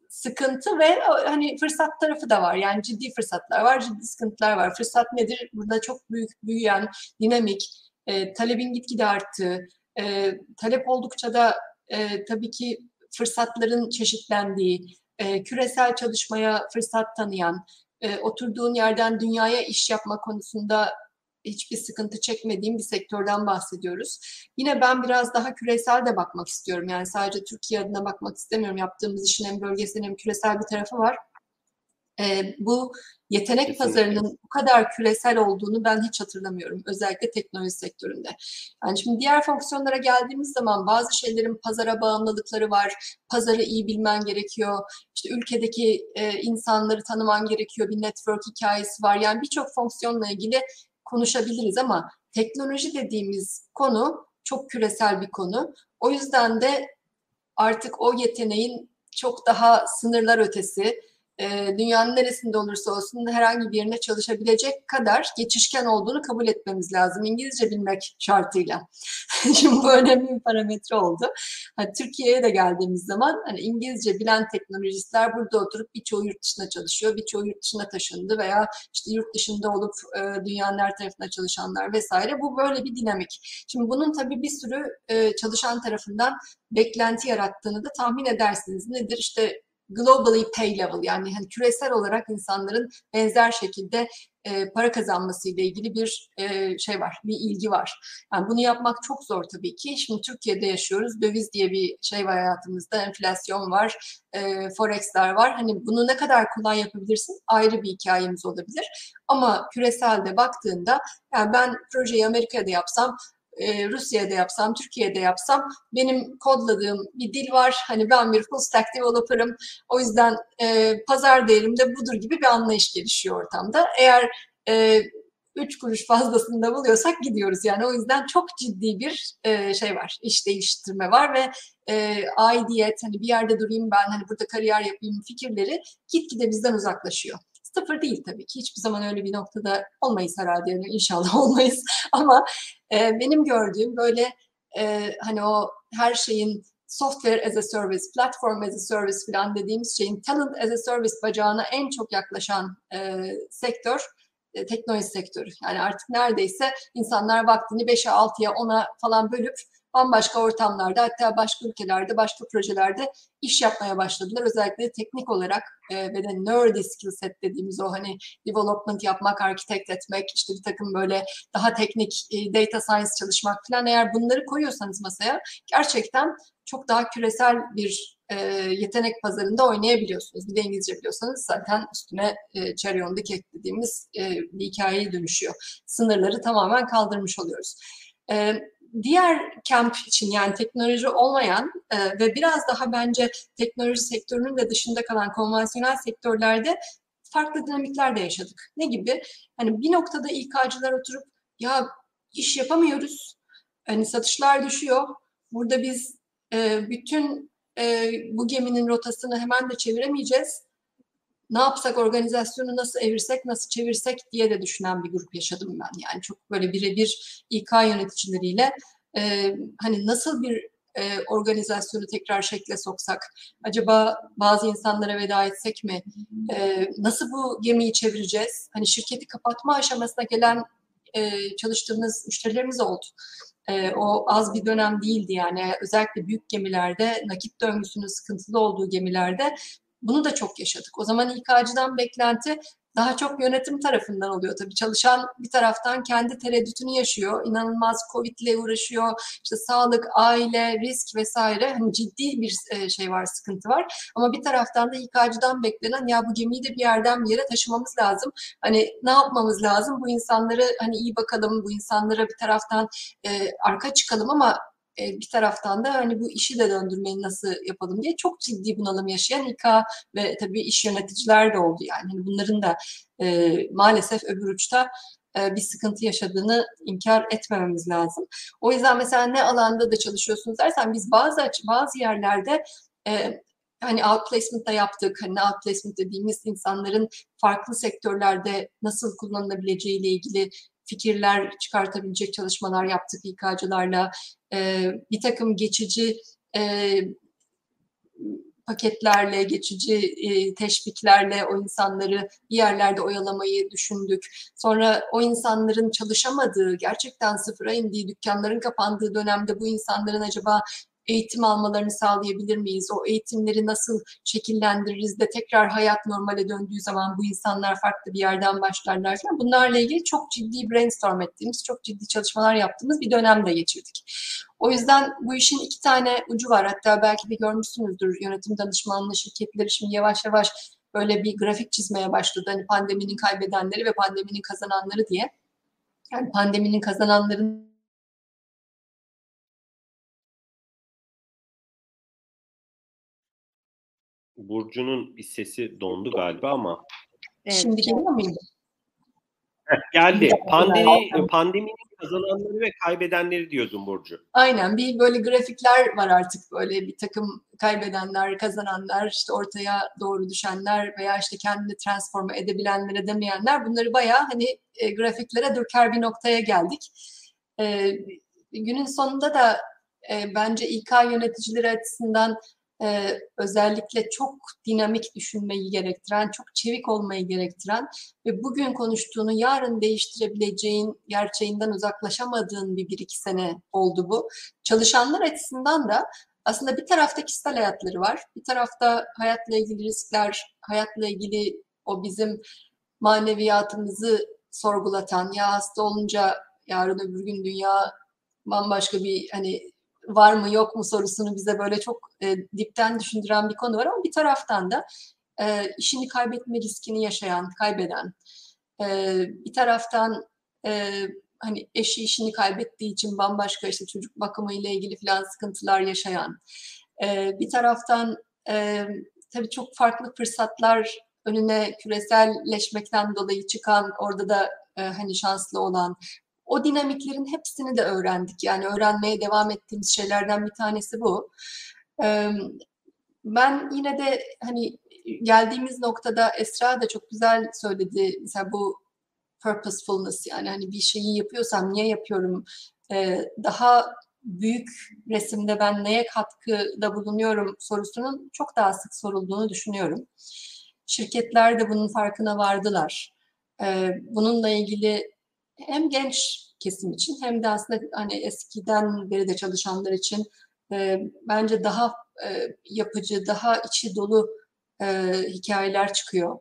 sıkıntı ve hani fırsat tarafı da var. Yani ciddi fırsatlar var, ciddi sıkıntılar var. Fırsat nedir? Burada çok büyük, büyüyen, dinamik, e, talebin gitgide arttığı, e, talep oldukça da e, tabii ki fırsatların çeşitlendiği, e, küresel çalışmaya fırsat tanıyan, e, oturduğun yerden dünyaya iş yapma konusunda hiçbir sıkıntı çekmediğim bir sektörden bahsediyoruz. Yine ben biraz daha küresel de bakmak istiyorum. Yani sadece Türkiye adına bakmak istemiyorum. Yaptığımız işin hem bölgesel hem küresel bir tarafı var. Ee, bu yetenek Kesinlikle. pazarının bu kadar küresel olduğunu ben hiç hatırlamıyorum. Özellikle teknoloji sektöründe. Yani şimdi diğer fonksiyonlara geldiğimiz zaman bazı şeylerin pazara bağımlılıkları var. Pazarı iyi bilmen gerekiyor. İşte ülkedeki e, insanları tanıman gerekiyor. Bir network hikayesi var. Yani birçok fonksiyonla ilgili konuşabiliriz ama teknoloji dediğimiz konu çok küresel bir konu. O yüzden de artık o yeteneğin çok daha sınırlar ötesi, e, dünyanın neresinde olursa olsun herhangi bir yerine çalışabilecek kadar geçişken olduğunu kabul etmemiz lazım. İngilizce bilmek şartıyla. Şimdi bu önemli bir parametre oldu. Hani Türkiye'ye de geldiğimiz zaman hani İngilizce bilen teknolojistler burada oturup birçoğu yurt dışında çalışıyor, birçoğu yurt dışına taşındı veya işte yurt dışında olup e, dünyanın her tarafında çalışanlar vesaire. Bu böyle bir dinamik. Şimdi bunun tabii bir sürü e, çalışan tarafından beklenti yarattığını da tahmin edersiniz. Nedir? İşte globally pay level yani hani küresel olarak insanların benzer şekilde e, para kazanması ile ilgili bir e, şey var, bir ilgi var. Yani bunu yapmak çok zor tabii ki. Şimdi Türkiye'de yaşıyoruz. Döviz diye bir şey var hayatımızda. Enflasyon var, e, forexler var. Hani bunu ne kadar kolay yapabilirsin ayrı bir hikayemiz olabilir. Ama küreselde baktığında yani ben projeyi Amerika'da yapsam e, Rusya'da yapsam, Türkiye'de yapsam benim kodladığım bir dil var. Hani ben bir full stack developer'ım. O yüzden e, pazar değerim de budur gibi bir anlayış gelişiyor ortamda. Eğer e, üç kuruş fazlasını da buluyorsak gidiyoruz. Yani o yüzden çok ciddi bir e, şey var, iş değiştirme var ve e, aidiyet, hani bir yerde durayım ben, hani burada kariyer yapayım fikirleri gitgide bizden uzaklaşıyor. Sıfır değil tabii ki. Hiçbir zaman öyle bir noktada olmayız herhalde. Yani inşallah olmayız. Ama e, benim gördüğüm böyle e, hani o her şeyin software as a service, platform as a service falan dediğimiz şeyin talent as a service bacağına en çok yaklaşan e, sektör e, teknoloji sektörü. Yani artık neredeyse insanlar vaktini 5'e 6'ya 10'a falan bölüp bambaşka ortamlarda hatta başka ülkelerde, başka projelerde iş yapmaya başladılar. Özellikle teknik olarak e, ve de nerdy skill set dediğimiz o hani development yapmak, architect etmek, işte bir takım böyle daha teknik e, data science çalışmak falan eğer bunları koyuyorsanız masaya gerçekten çok daha küresel bir e, yetenek pazarında oynayabiliyorsunuz. Bir de İngilizce biliyorsanız zaten üstüne e, cherry on the cake dediğimiz e, bir hikayeye dönüşüyor. Sınırları tamamen kaldırmış oluyoruz. E, diğer kamp için yani teknoloji olmayan e, ve biraz daha bence teknoloji sektörünün de dışında kalan konvansiyonel sektörlerde farklı dinamikler de yaşadık. Ne gibi? Hani bir noktada İK'cılar oturup ya iş yapamıyoruz. Hani satışlar düşüyor. Burada biz e, bütün e, bu geminin rotasını hemen de çeviremeyeceğiz. Ne yapsak organizasyonu nasıl evirsek, nasıl çevirsek diye de düşünen bir grup yaşadım ben. Yani çok böyle birebir İK yöneticileriyle e, hani nasıl bir e, organizasyonu tekrar şekle soksak? Acaba bazı insanlara veda etsek mi? E, nasıl bu gemiyi çevireceğiz? Hani şirketi kapatma aşamasına gelen e, çalıştığımız müşterilerimiz oldu. E, o az bir dönem değildi yani özellikle büyük gemilerde nakit döngüsünün sıkıntılı olduğu gemilerde bunu da çok yaşadık. O zaman İK'cıdan beklenti daha çok yönetim tarafından oluyor. Tabii çalışan bir taraftan kendi tereddütünü yaşıyor. İnanılmaz Covid ile uğraşıyor. İşte sağlık, aile, risk vesaire hani ciddi bir e, şey var, sıkıntı var. Ama bir taraftan da İK'cıdan beklenen ya bu gemiyi de bir yerden bir yere taşımamız lazım. Hani ne yapmamız lazım? Bu insanları hani iyi bakalım, bu insanlara bir taraftan e, arka çıkalım ama e, bir taraftan da hani bu işi de döndürmeyi nasıl yapalım diye çok ciddi bunalım yaşayan İK ve tabii iş yöneticiler de oldu yani. Hani bunların da e, maalesef öbür uçta e, bir sıkıntı yaşadığını inkar etmememiz lazım. O yüzden mesela ne alanda da çalışıyorsunuz dersen biz bazı bazı yerlerde e, hani outplacement da yaptık. Hani outplacement dediğimiz insanların farklı sektörlerde nasıl kullanılabileceği ile ilgili fikirler çıkartabilecek çalışmalar yaptık İK'cılarla. E, bir takım geçici e, paketlerle, geçici e, teşviklerle o insanları bir yerlerde oyalamayı düşündük. Sonra o insanların çalışamadığı, gerçekten sıfıra indiği, dükkanların kapandığı dönemde bu insanların acaba eğitim almalarını sağlayabilir miyiz? O eğitimleri nasıl şekillendiririz de tekrar hayat normale döndüğü zaman bu insanlar farklı bir yerden başlarlar falan. Bunlarla ilgili çok ciddi brainstorm ettiğimiz, çok ciddi çalışmalar yaptığımız bir dönem de geçirdik. O yüzden bu işin iki tane ucu var. Hatta belki de görmüşsünüzdür yönetim danışmanlığı şirketleri şimdi yavaş yavaş böyle bir grafik çizmeye başladı. Hani pandeminin kaybedenleri ve pandeminin kazananları diye. Yani pandeminin kazananların
Burcu'nun bir sesi dondu galiba ama.
Evet. Şimdi geliyor muydu?
geldi. Pandemi, pandeminin kazananları ve kaybedenleri diyordun Burcu.
Aynen. Bir böyle grafikler var artık böyle bir takım kaybedenler, kazananlar, işte ortaya doğru düşenler veya işte kendini transforme edebilenler, edemeyenler. Bunları bayağı hani e, grafiklere döker bir noktaya geldik. E, günün sonunda da e, bence İK yöneticileri açısından e, özellikle çok dinamik düşünmeyi gerektiren, çok çevik olmayı gerektiren ve bugün konuştuğunu yarın değiştirebileceğin gerçeğinden uzaklaşamadığın bir, bir iki sene oldu bu. Çalışanlar açısından da aslında bir tarafta kişisel hayatları var, bir tarafta hayatla ilgili riskler, hayatla ilgili o bizim maneviyatımızı sorgulatan, ya hasta olunca yarın öbür gün dünya bambaşka bir hani var mı yok mu sorusunu bize böyle çok e, dipten düşündüren bir konu var ama bir taraftan da e, işini kaybetme riskini yaşayan, kaybeden, e, bir taraftan e, hani eşi işini kaybettiği için bambaşka işte çocuk bakımı ile ilgili falan sıkıntılar yaşayan, e, bir taraftan e, tabii çok farklı fırsatlar önüne küreselleşmekten dolayı çıkan, orada da e, hani şanslı olan, o dinamiklerin hepsini de öğrendik. Yani öğrenmeye devam ettiğimiz şeylerden bir tanesi bu. Ben yine de hani geldiğimiz noktada Esra da çok güzel söyledi. Mesela bu purposefulness yani hani bir şeyi yapıyorsam niye yapıyorum? Daha büyük resimde ben neye katkıda bulunuyorum sorusunun çok daha sık sorulduğunu düşünüyorum. Şirketler de bunun farkına vardılar. Bununla ilgili hem genç kesim için hem de aslında hani eskiden beri de çalışanlar için e, bence daha e, yapıcı, daha içi dolu e, hikayeler çıkıyor.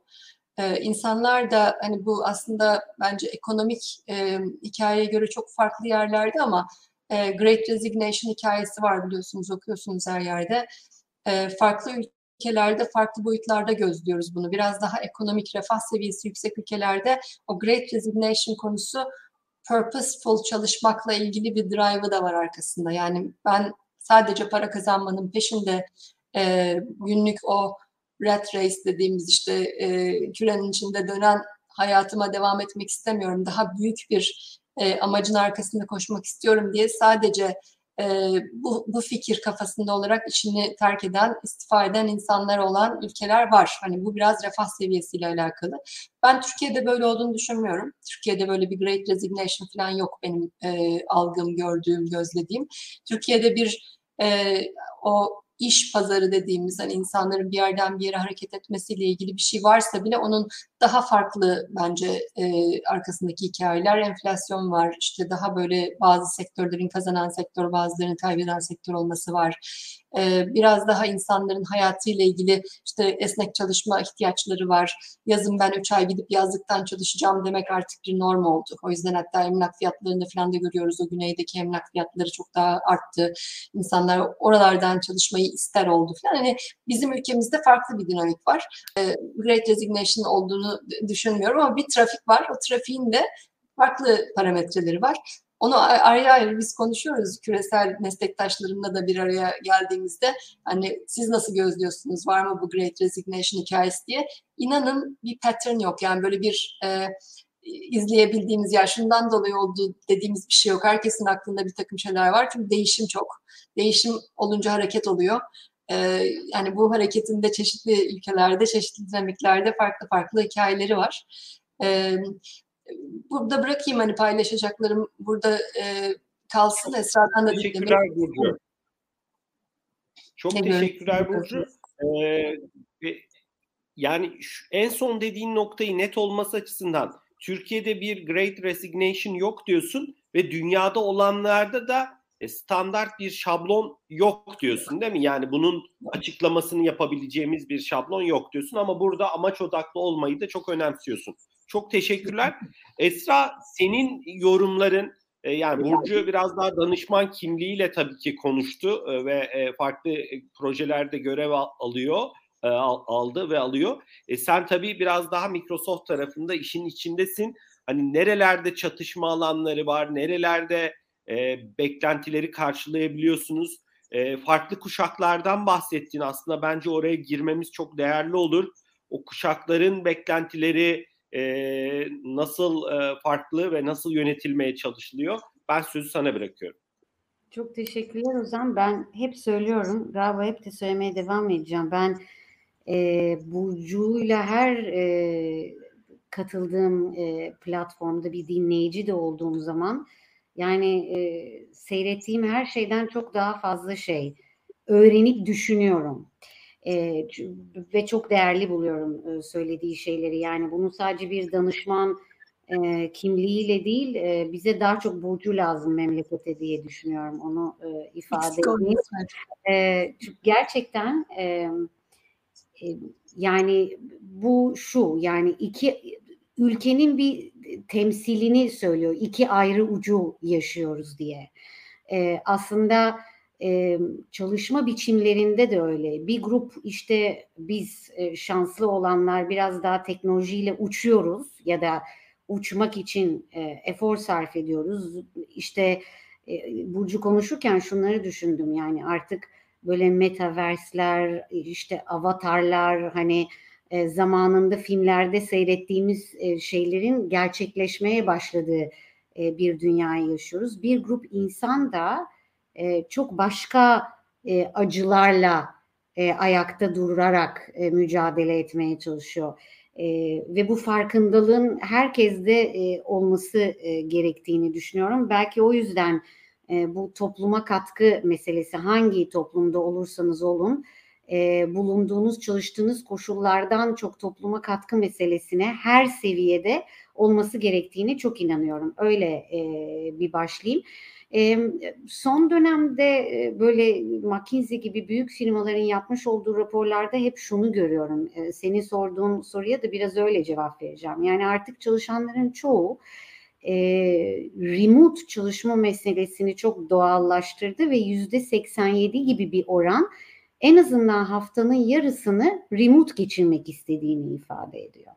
E, insanlar da hani bu aslında bence ekonomik e, hikayeye göre çok farklı yerlerde ama e, Great Resignation hikayesi var biliyorsunuz okuyorsunuz her yerde. E, farklı ülkelerde farklı boyutlarda gözlüyoruz bunu. Biraz daha ekonomik refah seviyesi yüksek ülkelerde o Great Resignation konusu purposeful çalışmakla ilgili bir drive'ı da var arkasında. Yani ben sadece para kazanmanın peşinde e, günlük o rat race dediğimiz işte e, kürenin içinde dönen hayatıma devam etmek istemiyorum. Daha büyük bir e, amacın arkasında koşmak istiyorum diye sadece e, bu, bu fikir kafasında olarak işini terk eden, istifa eden insanlar olan ülkeler var. Hani bu biraz refah seviyesiyle alakalı. Ben Türkiye'de böyle olduğunu düşünmüyorum. Türkiye'de böyle bir great resignation falan yok benim e, algım, gördüğüm, gözlediğim. Türkiye'de bir e, o iş pazarı dediğimiz hani insanların bir yerden bir yere hareket etmesiyle ilgili bir şey varsa bile onun daha farklı bence e, arkasındaki hikayeler. Enflasyon var, işte daha böyle bazı sektörlerin kazanan sektör, bazılarının kaybeden sektör olması var. E, biraz daha insanların hayatıyla ilgili işte esnek çalışma ihtiyaçları var. Yazın ben 3 ay gidip yazlıktan çalışacağım demek artık bir norm oldu. O yüzden hatta emlak fiyatlarında falan da görüyoruz. O güneydeki emlak fiyatları çok daha arttı. İnsanlar oralardan çalışmayı ister oldu falan. Hani bizim ülkemizde farklı bir dinamik var. E, Great Resignation olduğunu düşünmüyorum ama bir trafik var. O trafiğin de farklı parametreleri var. Onu ayrı ayrı biz konuşuyoruz küresel meslektaşlarımla da bir araya geldiğimizde hani siz nasıl gözlüyorsunuz var mı bu Great Resignation hikayesi diye inanın bir pattern yok yani böyle bir e, izleyebildiğimiz ya şundan dolayı oldu dediğimiz bir şey yok. Herkesin aklında bir takım şeyler var çünkü değişim çok. Değişim olunca hareket oluyor. Yani bu hareketin de çeşitli ülkelerde, çeşitli dinamiklerde farklı farklı hikayeleri var. Burada bırakayım hani paylaşacaklarım burada kalsın. Esra'dan da
Teşekkürler Burcu. Çok ne teşekkürler Burcu. Ee, yani en son dediğin noktayı net olması açısından Türkiye'de bir Great Resignation yok diyorsun ve dünyada olanlarda da e, standart bir şablon yok diyorsun değil mi? Yani bunun açıklamasını yapabileceğimiz bir şablon yok diyorsun ama burada amaç odaklı olmayı da çok önemsiyorsun. Çok teşekkürler. Esra senin yorumların e, yani Burcu biraz daha danışman kimliğiyle tabii ki konuştu e, ve farklı projelerde görev alıyor aldı ve alıyor. E sen tabii biraz daha Microsoft tarafında işin içindesin. Hani nerelerde çatışma alanları var, nerelerde e, beklentileri karşılayabiliyorsunuz. E, farklı kuşaklardan bahsettin aslında bence oraya girmemiz çok değerli olur. O kuşakların beklentileri e, nasıl e, farklı ve nasıl yönetilmeye çalışılıyor? Ben sözü sana bırakıyorum.
Çok teşekkürler Ozan. Ben hep söylüyorum, galiba hep de söylemeye devam edeceğim. Ben e, Burcu'yla her e, katıldığım e, platformda bir dinleyici de olduğum zaman yani e, seyrettiğim her şeyden çok daha fazla şey öğrenip düşünüyorum. E, ve çok değerli buluyorum e, söylediği şeyleri. Yani bunu sadece bir danışman e, kimliğiyle değil, e, bize daha çok burcu lazım memlekete diye düşünüyorum. Onu e, ifade edeyim. E, çünkü gerçekten e, e, yani bu şu yani iki ülkenin bir temsilini söylüyor. İki ayrı ucu yaşıyoruz diye. E, aslında e, çalışma biçimlerinde de öyle. Bir grup işte biz e, şanslı olanlar biraz daha teknolojiyle uçuyoruz ya da uçmak için e, efor sarf ediyoruz. İşte e, Burcu konuşurken şunları düşündüm yani artık böyle metaversler, işte avatarlar hani e, zamanında filmlerde seyrettiğimiz e, şeylerin gerçekleşmeye başladığı e, bir dünyayı yaşıyoruz. Bir grup insan da çok başka acılarla ayakta durarak mücadele etmeye çalışıyor. E, ve bu farkındalığın herkeste e, olması e, gerektiğini düşünüyorum. Belki o yüzden e, bu topluma katkı meselesi hangi toplumda olursanız olun e, bulunduğunuz çalıştığınız koşullardan çok topluma katkı meselesine her seviyede olması gerektiğini çok inanıyorum. Öyle e, bir başlayayım. E, son dönemde e, böyle McKinsey gibi büyük firmaların yapmış olduğu raporlarda hep şunu görüyorum. E, senin sorduğun soruya da biraz öyle cevap vereceğim. Yani artık çalışanların çoğu e, remote çalışma meselesini çok doğallaştırdı ve yüzde 87 gibi bir oran en azından haftanın yarısını remote geçirmek istediğini ifade ediyor.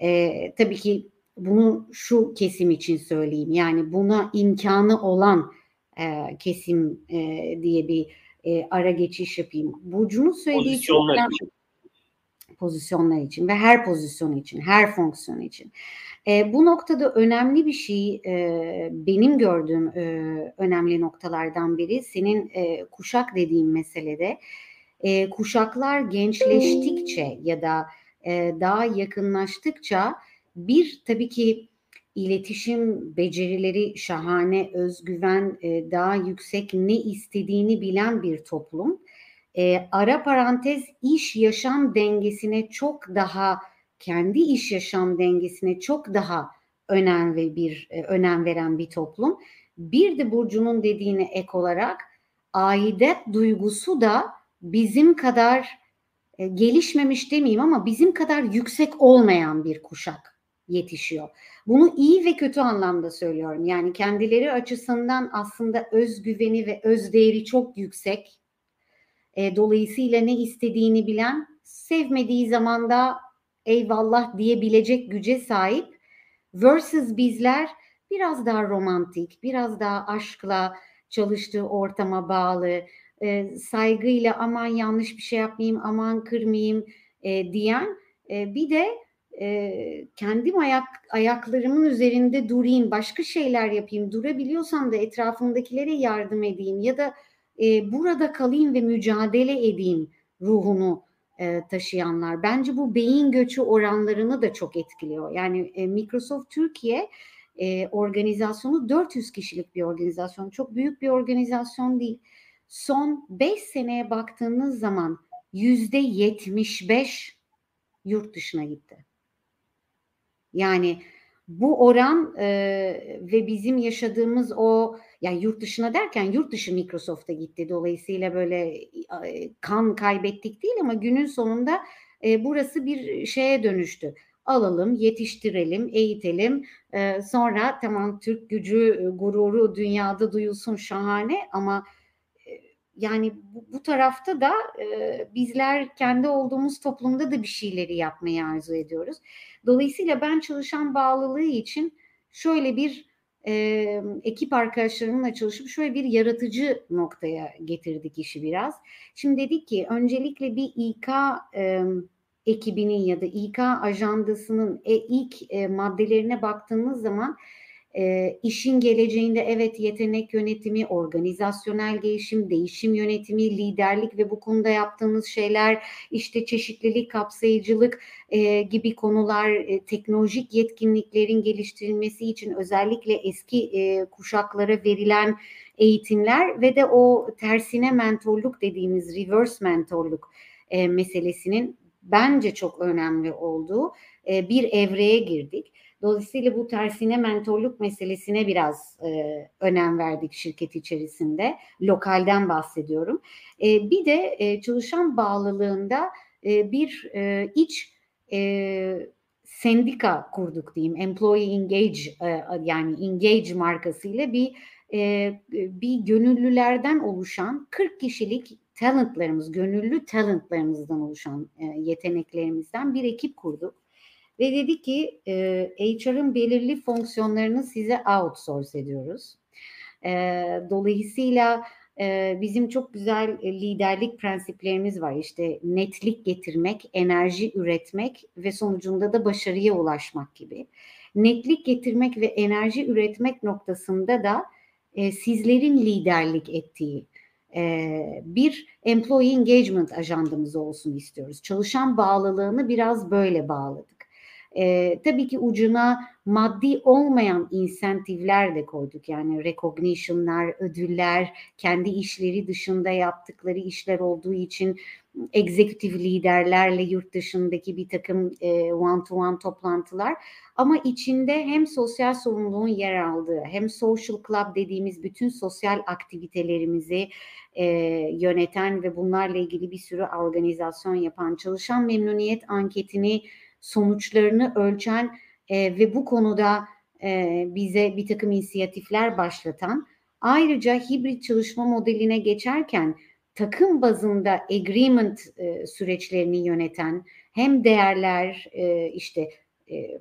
E, tabii ki bunu şu kesim için söyleyeyim. Yani buna imkanı olan e, kesim e, diye bir e, ara geçiş yapayım. Burcu'nun söylediği çok önemli pozisyonlar için ve her pozisyon için, her fonksiyon için. E, bu noktada önemli bir şey, e, benim gördüğüm e, önemli noktalardan biri senin e, kuşak dediğim meselede e, kuşaklar gençleştikçe ya da e, daha yakınlaştıkça bir tabii ki iletişim becerileri şahane, özgüven e, daha yüksek, ne istediğini bilen bir toplum. E, ara parantez iş yaşam dengesine çok daha kendi iş yaşam dengesine çok daha önem ve bir e, önem veren bir toplum. Bir de Burcu'nun dediğine ek olarak aidet duygusu da bizim kadar e, gelişmemiş demeyeyim ama bizim kadar yüksek olmayan bir kuşak yetişiyor. Bunu iyi ve kötü anlamda söylüyorum. Yani kendileri açısından aslında özgüveni ve özdeğeri çok yüksek. E, dolayısıyla ne istediğini bilen, sevmediği zaman da eyvallah diyebilecek güce sahip. Versus bizler biraz daha romantik, biraz daha aşkla çalıştığı ortama bağlı, e, saygıyla aman yanlış bir şey yapmayayım, aman kırmayayım e, diyen e, bir de e, kendim ayak ayaklarımın üzerinde durayım, başka şeyler yapayım, durabiliyorsam da etrafımdakilere yardım edeyim ya da e, burada kalayım ve mücadele edeyim ruhunu e, taşıyanlar. Bence bu beyin göçü oranlarını da çok etkiliyor. Yani e, Microsoft Türkiye e, organizasyonu 400 kişilik bir organizasyon. Çok büyük bir organizasyon değil. Son 5 seneye baktığınız zaman yüzde 75 yurt dışına gitti. Yani bu oran e, ve bizim yaşadığımız o yani yurt dışına derken yurt dışı Microsoft'a gitti. Dolayısıyla böyle e, kan kaybettik değil ama günün sonunda e, burası bir şeye dönüştü. Alalım, yetiştirelim, eğitelim. E, sonra tamam Türk gücü, gururu dünyada duyulsun şahane ama yani bu, bu tarafta da e, bizler kendi olduğumuz toplumda da bir şeyleri yapmayı arzu ediyoruz. Dolayısıyla ben çalışan bağlılığı için şöyle bir e, ekip arkadaşlarımla çalışıp şöyle bir yaratıcı noktaya getirdik işi biraz. Şimdi dedik ki öncelikle bir İK e, ekibinin ya da İK ajandasının e, ilk e, maddelerine baktığımız zaman e, işin geleceğinde evet yetenek yönetimi, organizasyonel gelişim, değişim yönetimi, liderlik ve bu konuda yaptığımız şeyler işte çeşitlilik, kapsayıcılık e, gibi konular, e, teknolojik yetkinliklerin geliştirilmesi için özellikle eski e, kuşaklara verilen eğitimler ve de o tersine mentorluk dediğimiz reverse mentorluk e, meselesinin bence çok önemli olduğu e, bir evreye girdik. Dolayısıyla bu tersine mentorluk meselesine biraz e, önem verdik şirket içerisinde. Lokalden bahsediyorum. E, bir de e, çalışan bağlılığında e, bir e, iç e, sendika kurduk diyeyim. Employee Engage e, yani Engage markasıyla bir e, bir gönüllülerden oluşan 40 kişilik talentlarımız, gönüllü talentlarımızdan oluşan e, yeteneklerimizden bir ekip kurduk. Ve dedi ki e, HR'ın belirli fonksiyonlarını size outsource ediyoruz. E, dolayısıyla e, bizim çok güzel liderlik prensiplerimiz var. İşte netlik getirmek, enerji üretmek ve sonucunda da başarıya ulaşmak gibi. Netlik getirmek ve enerji üretmek noktasında da e, sizlerin liderlik ettiği bir employee engagement ajandamız olsun istiyoruz. Çalışan bağlılığını biraz böyle bağladık. E, tabii ki ucuna maddi olmayan insentifler de koyduk. Yani recognition'lar, ödüller, kendi işleri dışında yaptıkları işler olduğu için executive liderlerle yurt dışındaki bir takım e, one to one toplantılar ama içinde hem sosyal sorumluluğun yer aldığı hem social club dediğimiz bütün sosyal aktivitelerimizi e, yöneten ve bunlarla ilgili bir sürü organizasyon yapan çalışan memnuniyet anketini sonuçlarını ölçen e, ve bu konuda e, bize bir takım inisiyatifler başlatan ayrıca hibrit çalışma modeline geçerken takım bazında agreement e, süreçlerini yöneten hem değerler e, işte e,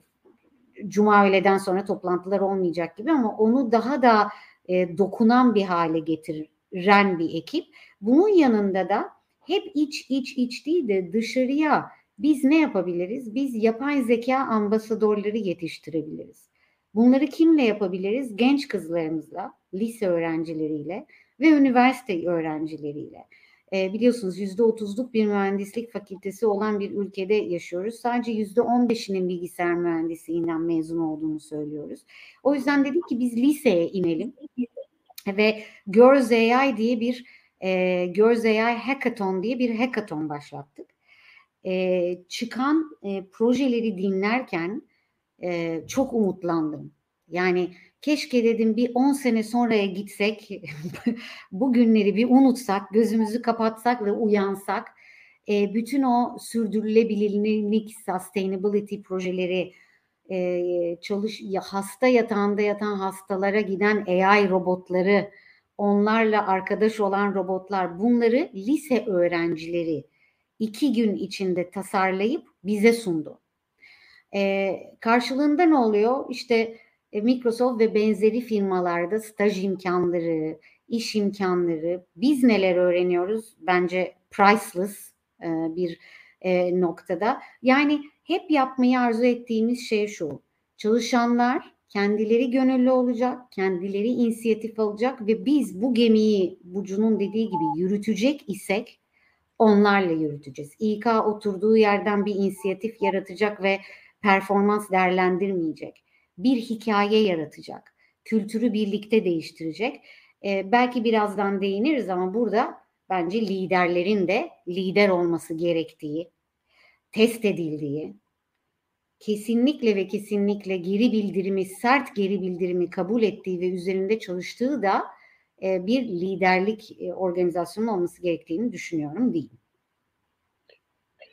cuma öğleden sonra toplantılar olmayacak gibi ama onu daha da e, dokunan bir hale getiren bir ekip. Bunun yanında da hep iç iç iç değil de dışarıya biz ne yapabiliriz? Biz yapay zeka ambasadorları yetiştirebiliriz. Bunları kimle yapabiliriz? Genç kızlarımızla, lise öğrencileriyle ve üniversite öğrencileriyle. E, biliyorsunuz yüzde otuzluk bir mühendislik fakültesi olan bir ülkede yaşıyoruz. Sadece yüzde on beşinin bilgisayar mühendisliğinden mezun olduğunu söylüyoruz. O yüzden dedik ki biz liseye inelim ve Girls AI diye bir e, Girls AI Hackathon diye bir hackathon başlattık. E, çıkan e, projeleri dinlerken e, çok umutlandım. Yani keşke dedim bir 10 sene sonraya gitsek, bu günleri bir unutsak, gözümüzü kapatsak ve uyansak, e, bütün o sürdürülebilirlik, sustainability projeleri, e, çalış ya hasta yatağında yatan hastalara giden AI robotları, onlarla arkadaş olan robotlar, bunları lise öğrencileri iki gün içinde tasarlayıp bize sundu. E, karşılığında ne oluyor? İşte e, Microsoft ve benzeri firmalarda staj imkanları, iş imkanları, biz neler öğreniyoruz? Bence priceless e, bir e, noktada. Yani hep yapmayı arzu ettiğimiz şey şu. Çalışanlar kendileri gönüllü olacak, kendileri inisiyatif alacak ve biz bu gemiyi Burcu'nun dediği gibi yürütecek isek onlarla yürüteceğiz. İK oturduğu yerden bir inisiyatif yaratacak ve performans değerlendirmeyecek. Bir hikaye yaratacak. Kültürü birlikte değiştirecek. Ee, belki birazdan değiniriz ama burada bence liderlerin de lider olması gerektiği, test edildiği, kesinlikle ve kesinlikle geri bildirimi, sert geri bildirimi kabul ettiği ve üzerinde çalıştığı da e, bir liderlik e, organizasyonu olması gerektiğini düşünüyorum değil.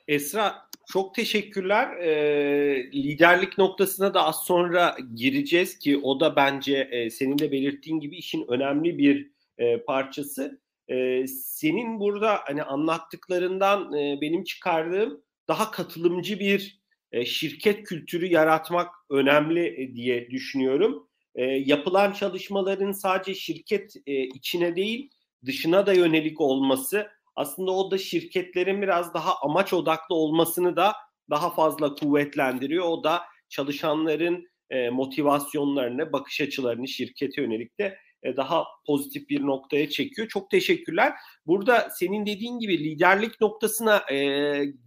Esra çok teşekkürler. E, liderlik noktasına da az sonra gireceğiz ki o da bence e, senin de belirttiğin gibi işin önemli bir e, parçası. E, senin burada hani anlattıklarından e, benim çıkardığım daha katılımcı bir e, şirket kültürü yaratmak önemli e, diye düşünüyorum. E, yapılan çalışmaların sadece şirket e, içine değil dışına da yönelik olması aslında o da şirketlerin biraz daha amaç odaklı olmasını da daha fazla kuvvetlendiriyor. O da çalışanların e, motivasyonlarını, bakış açılarını şirkete yönelik de e, daha pozitif bir noktaya çekiyor. Çok teşekkürler. Burada senin dediğin gibi liderlik noktasına e,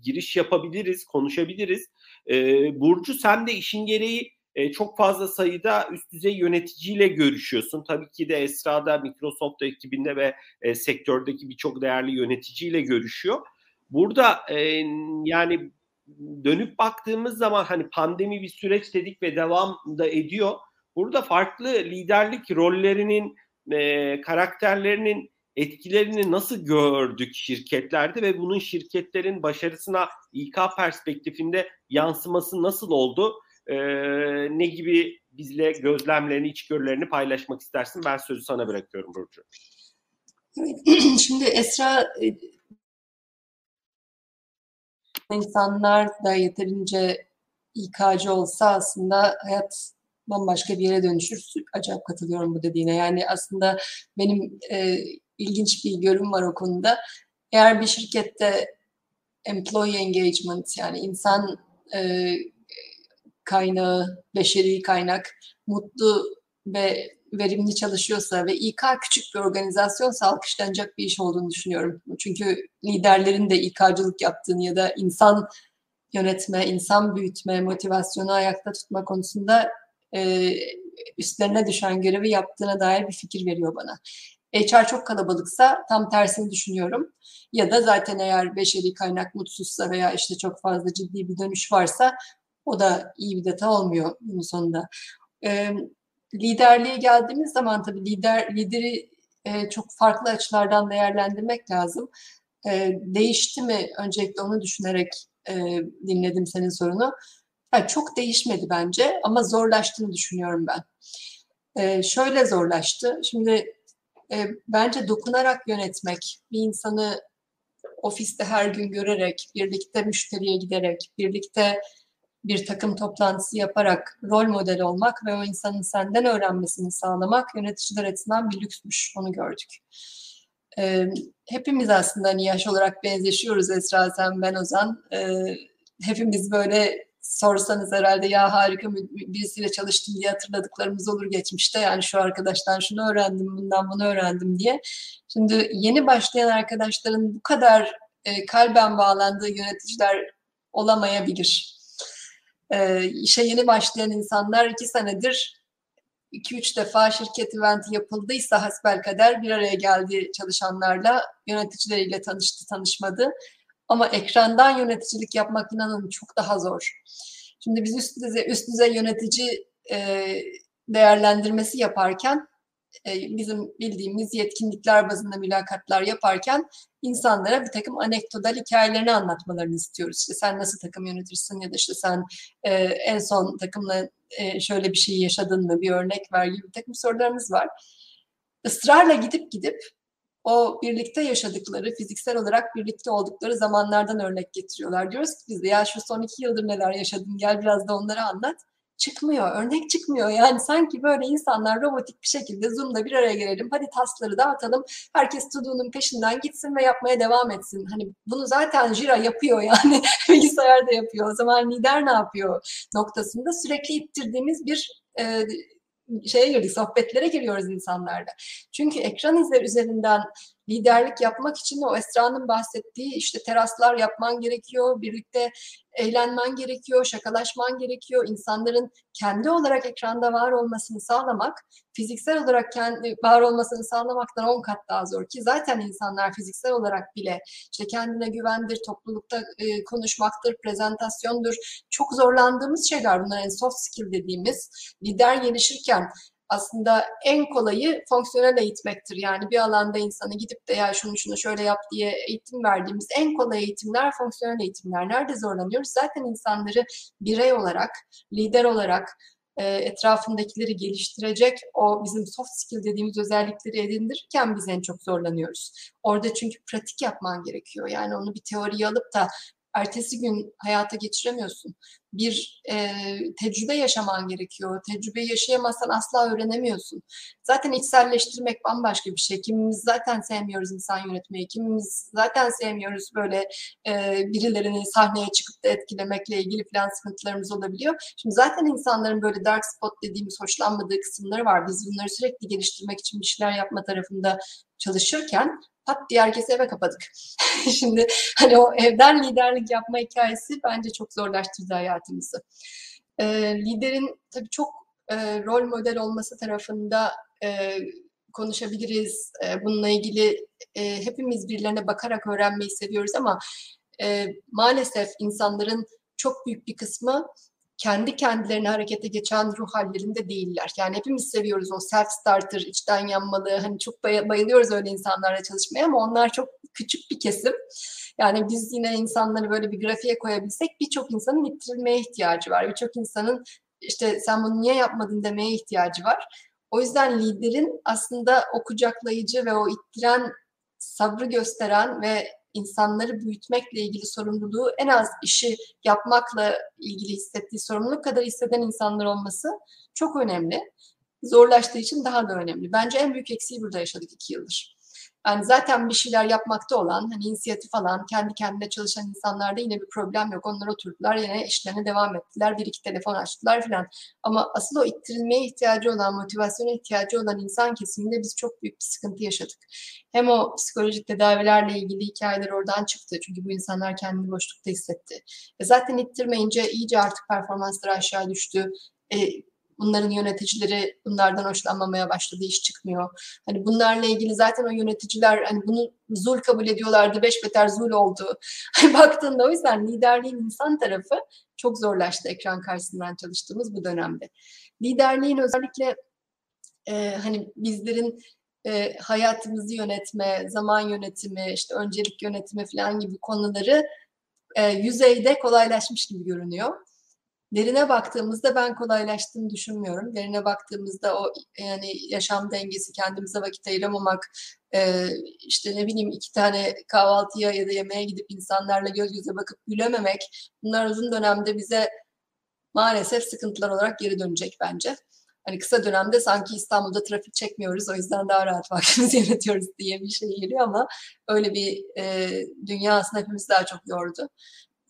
giriş yapabiliriz, konuşabiliriz. E, Burcu sen de işin gereği e, çok fazla sayıda üst düzey yöneticiyle görüşüyorsun. Tabii ki de Esra'da Microsoft ekibinde ve e, sektördeki birçok değerli yöneticiyle görüşüyor. Burada e, yani dönüp baktığımız zaman hani pandemi bir süreç dedik ve devam da ediyor. Burada farklı liderlik rollerinin, e, karakterlerinin etkilerini nasıl gördük şirketlerde ve bunun şirketlerin başarısına İK perspektifinde yansıması nasıl oldu? E, ne gibi bizle gözlemlerini, içgörülerini paylaşmak istersin? Ben sözü sana bırakıyorum Burcu.
Şimdi Esra insanlar da yeterince İK'cı olsa aslında hayat bambaşka bir yere dönüşür. Acayip katılıyorum bu dediğine. Yani aslında benim e, ilginç bir görüm var o konuda. Eğer bir şirkette employee engagement yani insan e, kaynağı, beşeri kaynak mutlu ve verimli çalışıyorsa ve İK küçük bir organizasyonsa alkışlanacak bir iş olduğunu düşünüyorum. Çünkü liderlerin de İK'cılık yaptığını ya da insan yönetme, insan büyütme, motivasyonu ayakta tutma konusunda e, üstlerine düşen görevi yaptığına dair bir fikir veriyor bana. HR çok kalabalıksa tam tersini düşünüyorum. Ya da zaten eğer beşeri kaynak mutsuzsa veya işte çok fazla ciddi bir dönüş varsa o da iyi bir data olmuyor bunun sonunda. E, liderliğe geldiğimiz zaman tabii lider lideri e, çok farklı açılardan değerlendirmek lazım. E, değişti mi? Öncelikle onu düşünerek e, dinledim senin sorunu. Yani çok değişmedi bence ama zorlaştığını düşünüyorum ben. E, şöyle zorlaştı. Şimdi e, bence dokunarak yönetmek, bir insanı ofiste her gün görerek, birlikte müşteriye giderek, birlikte bir takım toplantısı yaparak rol model olmak ve o insanın senden öğrenmesini sağlamak yöneticiler açısından bir lüksmüş. Onu gördük. Ee, hepimiz aslında hani yaş olarak benzeşiyoruz Esra sen, ben Ozan. Ee, hepimiz böyle sorsanız herhalde ya harika birisiyle çalıştım diye hatırladıklarımız olur geçmişte. Yani şu arkadaştan şunu öğrendim, bundan bunu öğrendim diye. Şimdi yeni başlayan arkadaşların bu kadar e, kalben bağlandığı yöneticiler olamayabilir. E, işe yeni başlayan insanlar iki senedir iki üç defa şirket eventi yapıldıysa hasbelkader bir araya geldi çalışanlarla, yöneticileriyle tanıştı, tanışmadı. Ama ekrandan yöneticilik yapmak inanın çok daha zor. Şimdi biz üst düzey, üst düzey yönetici e, değerlendirmesi yaparken bizim bildiğimiz yetkinlikler bazında mülakatlar yaparken insanlara bir takım anekdotal hikayelerini anlatmalarını istiyoruz. İşte sen nasıl takım yönetirsin ya da işte sen e, en son takımla e, şöyle bir şey yaşadın mı bir örnek ver gibi bir takım sorularımız var. Israrla gidip gidip o birlikte yaşadıkları, fiziksel olarak birlikte oldukları zamanlardan örnek getiriyorlar. Diyoruz ki biz de ya şu son iki yıldır neler yaşadın gel biraz da onları anlat çıkmıyor, örnek çıkmıyor. Yani sanki böyle insanlar robotik bir şekilde Zoom'da bir araya gelelim, hadi tasları dağıtalım, herkes to peşinden gitsin ve yapmaya devam etsin. Hani bunu zaten Jira yapıyor yani, bilgisayarda yapıyor. O zaman lider ne yapıyor noktasında sürekli ittirdiğimiz bir e, şeye girdik, sohbetlere giriyoruz insanlarla. Çünkü ekran izler üzerinden liderlik yapmak için o Esra'nın bahsettiği işte teraslar yapman gerekiyor, birlikte eğlenmen gerekiyor, şakalaşman gerekiyor. İnsanların kendi olarak ekranda var olmasını sağlamak, fiziksel olarak kendi var olmasını sağlamaktan on kat daha zor ki zaten insanlar fiziksel olarak bile işte kendine güvendir, toplulukta e, konuşmaktır, prezentasyondur. Çok zorlandığımız şeyler bunlar en soft skill dediğimiz lider gelişirken aslında en kolayı fonksiyonel eğitmektir. Yani bir alanda insanı gidip de ya şunu şunu şöyle yap diye eğitim verdiğimiz en kolay eğitimler fonksiyonel eğitimler. Nerede zorlanıyoruz? Zaten insanları birey olarak, lider olarak, e, etrafındakileri geliştirecek o bizim soft skill dediğimiz özellikleri edindirirken biz en çok zorlanıyoruz. Orada çünkü pratik yapman gerekiyor. Yani onu bir teoriye alıp da ertesi gün hayata geçiremiyorsun. Bir e, tecrübe yaşaman gerekiyor. Tecrübe yaşayamazsan asla öğrenemiyorsun. Zaten içselleştirmek bambaşka bir şey. Kimimiz zaten sevmiyoruz insan yönetmeyi. Kimimiz zaten sevmiyoruz böyle e, birilerini sahneye çıkıp da etkilemekle ilgili falan sıkıntılarımız olabiliyor. Şimdi zaten insanların böyle dark spot dediğimiz hoşlanmadığı kısımları var. Biz bunları sürekli geliştirmek için bir şeyler yapma tarafında çalışırken pat diye herkesi eve kapadık. Şimdi hani o evden liderlik yapma hikayesi bence çok zorlaştırdı hayatımızı. E, liderin tabii çok e, rol model olması tarafında e, konuşabiliriz. E, bununla ilgili e, hepimiz birilerine bakarak öğrenmeyi seviyoruz ama e, maalesef insanların çok büyük bir kısmı kendi kendilerine harekete geçen ruh hallerinde değiller. Yani hepimiz seviyoruz o self starter, içten yanmalı. Hani çok bayılıyoruz öyle insanlarla çalışmaya ama onlar çok küçük bir kesim. Yani biz yine insanları böyle bir grafiğe koyabilsek birçok insanın ittirilmeye ihtiyacı var. Birçok insanın işte sen bunu niye yapmadın demeye ihtiyacı var. O yüzden liderin aslında o kucaklayıcı ve o ittiren sabrı gösteren ve insanları büyütmekle ilgili sorumluluğu en az işi yapmakla ilgili hissettiği sorumluluk kadar hisseden insanlar olması çok önemli. Zorlaştığı için daha da önemli. Bence en büyük eksiği burada yaşadık iki yıldır. Yani zaten bir şeyler yapmakta olan, hani inisiyatif alan, kendi kendine çalışan insanlarda yine bir problem yok. Onlar oturdular, yine işlerine devam ettiler. Bir iki telefon açtılar filan. Ama asıl o ittirilmeye ihtiyacı olan, motivasyona ihtiyacı olan insan kesiminde biz çok büyük bir sıkıntı yaşadık. Hem o psikolojik tedavilerle ilgili hikayeler oradan çıktı. Çünkü bu insanlar kendini boşlukta hissetti. E zaten ittirmeyince iyice artık performansları aşağı düştü. E, Bunların yöneticileri bunlardan hoşlanmamaya başladı, iş çıkmıyor. Hani bunlarla ilgili zaten o yöneticiler hani bunu zul kabul ediyorlardı, beş beter zul oldu. Hani baktığında o yüzden liderliğin insan tarafı çok zorlaştı ekran karşısından çalıştığımız bu dönemde. Liderliğin özellikle e, hani bizlerin e, hayatımızı yönetme, zaman yönetimi, işte öncelik yönetimi falan gibi konuları e, yüzeyde kolaylaşmış gibi görünüyor. Derine baktığımızda ben kolaylaştığını düşünmüyorum. Derine baktığımızda o yani yaşam dengesi, kendimize vakit ayıramamak, e, işte ne bileyim iki tane kahvaltıya ya da yemeğe gidip insanlarla göz göze bakıp gülememek bunlar uzun dönemde bize maalesef sıkıntılar olarak geri dönecek bence. Hani kısa dönemde sanki İstanbul'da trafik çekmiyoruz o yüzden daha rahat vaktimizi yönetiyoruz diye bir şey geliyor ama öyle bir e, dünya aslında hepimiz daha çok yordu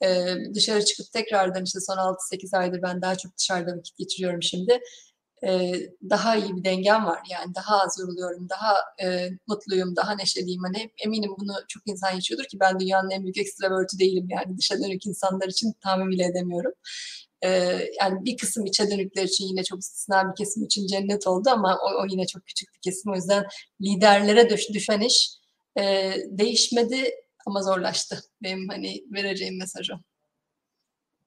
e, dışarı çıkıp tekrardan işte son 6-8 aydır ben daha çok dışarıda vakit geçiriyorum şimdi. E, daha iyi bir dengem var. Yani daha az yoruluyorum, daha e, mutluyum, daha neşeliyim. Hani eminim bunu çok insan yaşıyordur ki ben dünyanın en büyük ekstravertü değilim. Yani dışa dönük insanlar için tahmin bile edemiyorum. E, yani bir kısım içe dönükler için yine çok istisna bir kesim için cennet oldu ama o, o yine çok küçük bir kesim. O yüzden liderlere düş, düşen iş e, değişmedi Ama zorlaştı benim hani vereceğim mesajı.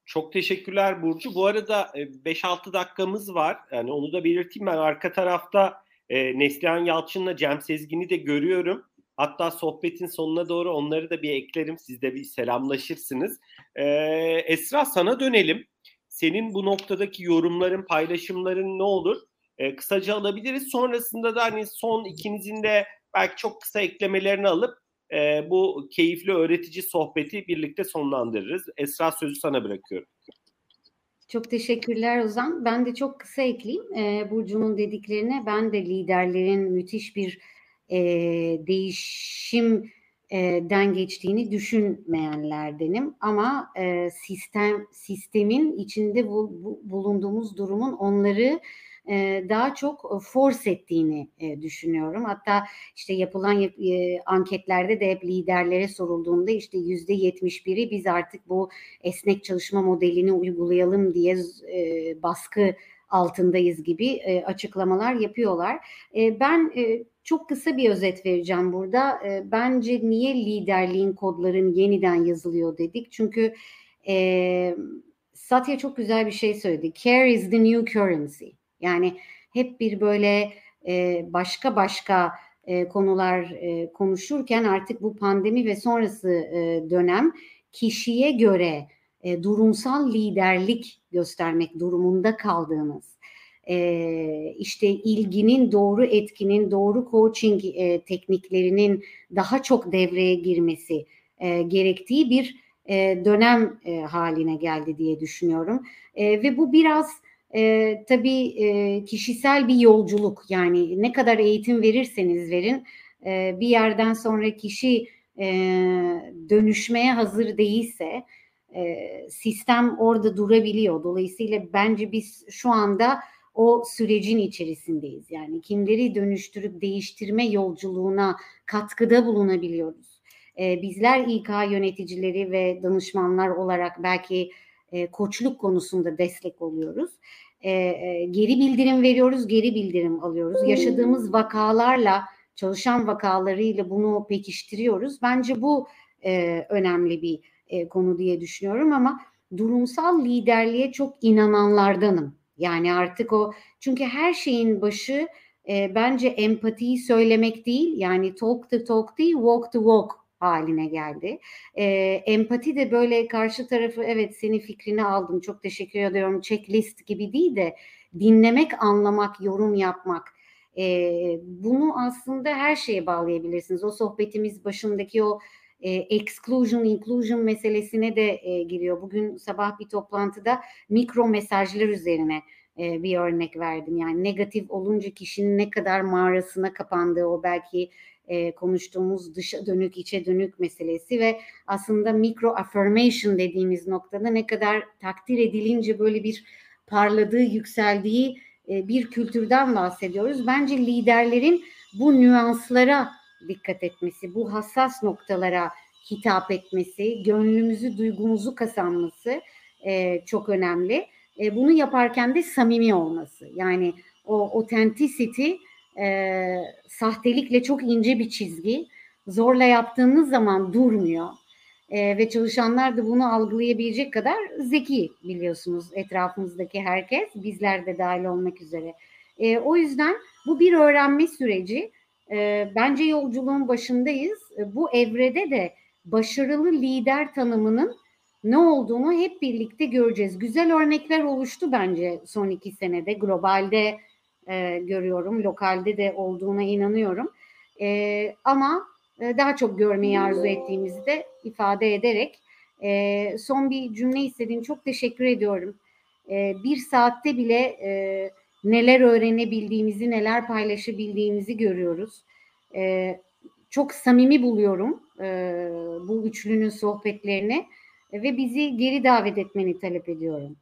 Çok teşekkürler Burcu. Bu arada 5-6 dakikamız var. Yani onu da belirteyim ben. Arka tarafta e, Neslihan Yalçın'la Cem Sezgin'i de görüyorum. Hatta sohbetin sonuna doğru onları da bir eklerim. Siz de bir selamlaşırsınız. Ee, Esra sana dönelim. Senin bu noktadaki yorumların, paylaşımların ne olur? Kısaca alabiliriz. Sonrasında da hani son ikinizin de belki çok kısa eklemelerini alıp e, bu keyifli öğretici sohbeti birlikte sonlandırırız. Esra sözü sana bırakıyorum.
Çok teşekkürler Ozan. Ben de çok kısa ekleyeyim. E, Burcu'nun dediklerine ben de liderlerin müthiş bir e, değişimden geçtiğini düşünmeyenlerdenim. Ama e, sistem sistemin içinde bu, bu, bulunduğumuz durumun onları e, daha çok force ettiğini e, düşünüyorum. Hatta işte yapılan e, anketlerde de hep liderlere sorulduğunda işte yüzde yetmiş biri biz artık bu esnek çalışma modelini uygulayalım diye baskı altındayız gibi açıklamalar yapıyorlar. ben çok kısa bir özet vereceğim burada. bence niye liderliğin kodların yeniden yazılıyor dedik? Çünkü Satya çok güzel bir şey söyledi. Care is the new currency. Yani hep bir böyle e, başka başka e, konular e, konuşurken artık bu pandemi ve sonrası e, dönem kişiye göre e, durumsal liderlik göstermek durumunda kaldığınız, e, işte ilginin doğru etkinin, doğru coaching e, tekniklerinin daha çok devreye girmesi e, gerektiği bir e, dönem e, haline geldi diye düşünüyorum. E, ve bu biraz e, tabii e, kişisel bir yolculuk yani ne kadar eğitim verirseniz verin e, bir yerden sonra kişi e, dönüşmeye hazır değilse e, sistem orada durabiliyor. Dolayısıyla bence biz şu anda o sürecin içerisindeyiz. Yani kimleri dönüştürüp değiştirme yolculuğuna katkıda bulunabiliyoruz. E, bizler İK yöneticileri ve danışmanlar olarak belki e, koçluk konusunda destek oluyoruz. E, e, geri bildirim veriyoruz, geri bildirim alıyoruz. Yaşadığımız vakalarla, çalışan vakalarıyla bunu pekiştiriyoruz. Bence bu e, önemli bir e, konu diye düşünüyorum ama durumsal liderliğe çok inananlardanım. Yani artık o çünkü her şeyin başı e, bence empatiyi söylemek değil yani talk the talk değil walk the walk haline geldi. E, empati de böyle karşı tarafı evet senin fikrini aldım çok teşekkür ediyorum checklist gibi değil de dinlemek, anlamak, yorum yapmak. E, bunu aslında her şeye bağlayabilirsiniz. O sohbetimiz başındaki o e, exclusion, inclusion meselesine de e, giriyor. Bugün sabah bir toplantıda mikro mesajlar üzerine e, bir örnek verdim. Yani negatif olunca kişinin ne kadar mağarasına kapandığı o belki e, konuştuğumuz dışa dönük içe dönük meselesi ve aslında mikro affirmation dediğimiz noktada ne kadar takdir edilince böyle bir parladığı yükseldiği e, bir kültürden bahsediyoruz. Bence liderlerin bu nüanslara dikkat etmesi, bu hassas noktalara hitap etmesi, gönlümüzü, duygumuzu kazanması e, çok önemli. E, bunu yaparken de samimi olması. Yani o authenticity e, sahtelikle çok ince bir çizgi. Zorla yaptığınız zaman durmuyor. E, ve çalışanlar da bunu algılayabilecek kadar zeki biliyorsunuz etrafımızdaki herkes, bizler de dahil olmak üzere. E, o yüzden bu bir öğrenme süreci. E, bence yolculuğun başındayız. E, bu evrede de başarılı lider tanımının ne olduğunu hep birlikte göreceğiz. Güzel örnekler oluştu bence son iki senede. Globalde e, görüyorum. Lokalde de olduğuna inanıyorum. E, ama e, daha çok görmeyi arzu ettiğimizi de ifade ederek e, son bir cümle istediğim çok teşekkür ediyorum. E, bir saatte bile e, neler öğrenebildiğimizi, neler paylaşabildiğimizi görüyoruz. E, çok samimi buluyorum e, bu üçlünün sohbetlerini ve bizi geri davet etmeni talep ediyorum.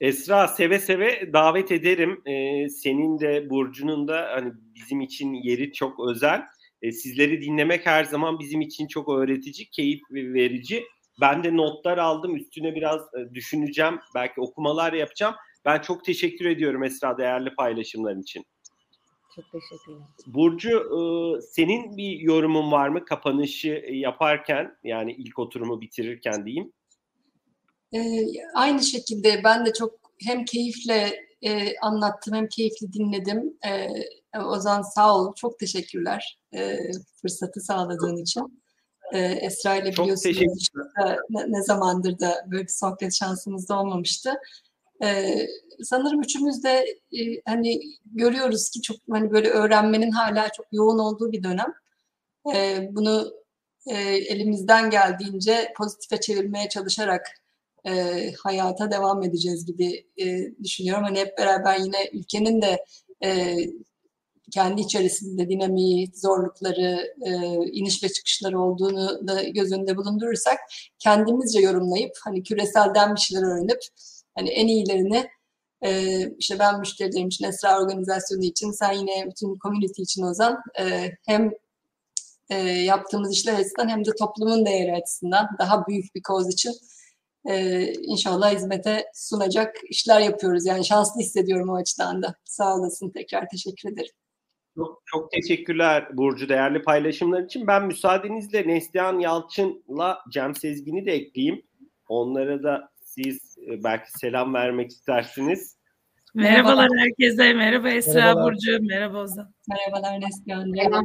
Esra seve seve davet ederim. Ee, senin de Burcu'nun da hani bizim için yeri çok özel. Ee, sizleri dinlemek her zaman bizim için çok öğretici, keyif verici. Ben de notlar aldım. Üstüne biraz e, düşüneceğim. Belki okumalar yapacağım. Ben çok teşekkür ediyorum Esra değerli paylaşımların için.
Çok teşekkürler.
Burcu e, senin bir yorumun var mı kapanışı yaparken yani ilk oturumu bitirirken diyeyim?
E, aynı şekilde ben de çok hem keyifle e, anlattım hem keyifli dinledim. E, Ozan sağ ol. Çok teşekkürler e, fırsatı sağladığın için. E, Esra ile biliyorsunuz ne, ne zamandır da böyle bir sohbet şansımız da olmamıştı. E, sanırım üçümüz de e, hani görüyoruz ki çok hani böyle öğrenmenin hala çok yoğun olduğu bir dönem. E, bunu e, elimizden geldiğince pozitife çevirmeye çalışarak e, hayata devam edeceğiz gibi e, düşünüyorum. Hani hep beraber yine ülkenin de e, kendi içerisinde dinamiği, zorlukları, e, iniş ve çıkışları olduğunu da göz önünde bulundurursak kendimizce yorumlayıp hani küreselden bir şeyler öğrenip hani en iyilerini e, işte ben müşterilerim için, Esra organizasyonu için, sen yine bütün community için Ozan e, hem e, yaptığımız işler açısından hem de toplumun değeri açısından daha büyük bir koz için e, inşallah hizmete sunacak işler yapıyoruz. Yani şanslı hissediyorum o açıdan da. Sağ olasın. Tekrar teşekkür ederim.
Çok, çok teşekkürler Burcu değerli paylaşımlar için. Ben müsaadenizle Neslihan Yalçın'la Cem Sezgin'i de ekleyeyim. Onlara da siz e, belki selam vermek istersiniz.
Merhabalar herkese. Merhaba Esra
Merhabalar.
Burcu. Merhaba Ozan.
Merhabalar Neslihan.
Selamlar.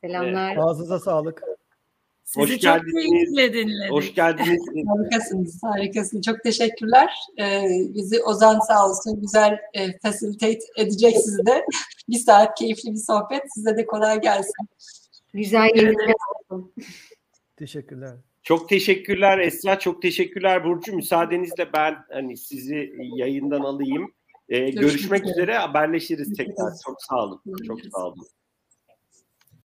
Selamlar.
Ağzınıza sağlık.
Sizi
Hoş
çok
geldiniz.
dinledik.
Hoş geldiniz.
Harikasınız, harikasınız. Çok teşekkürler. Ee, bizi Ozan sağ olsun güzel e, facilitate edecek sizi de. bir saat keyifli bir sohbet. Size de kolay gelsin.
Güzel yayınlar olsun.
Teşekkürler.
Çok teşekkürler Esra, çok teşekkürler Burcu. Müsaadenizle ben hani sizi yayından alayım. Ee, görüşmek
üzere.
üzere, haberleşiriz tekrar. Çok sağ olun. Çok sağ olun.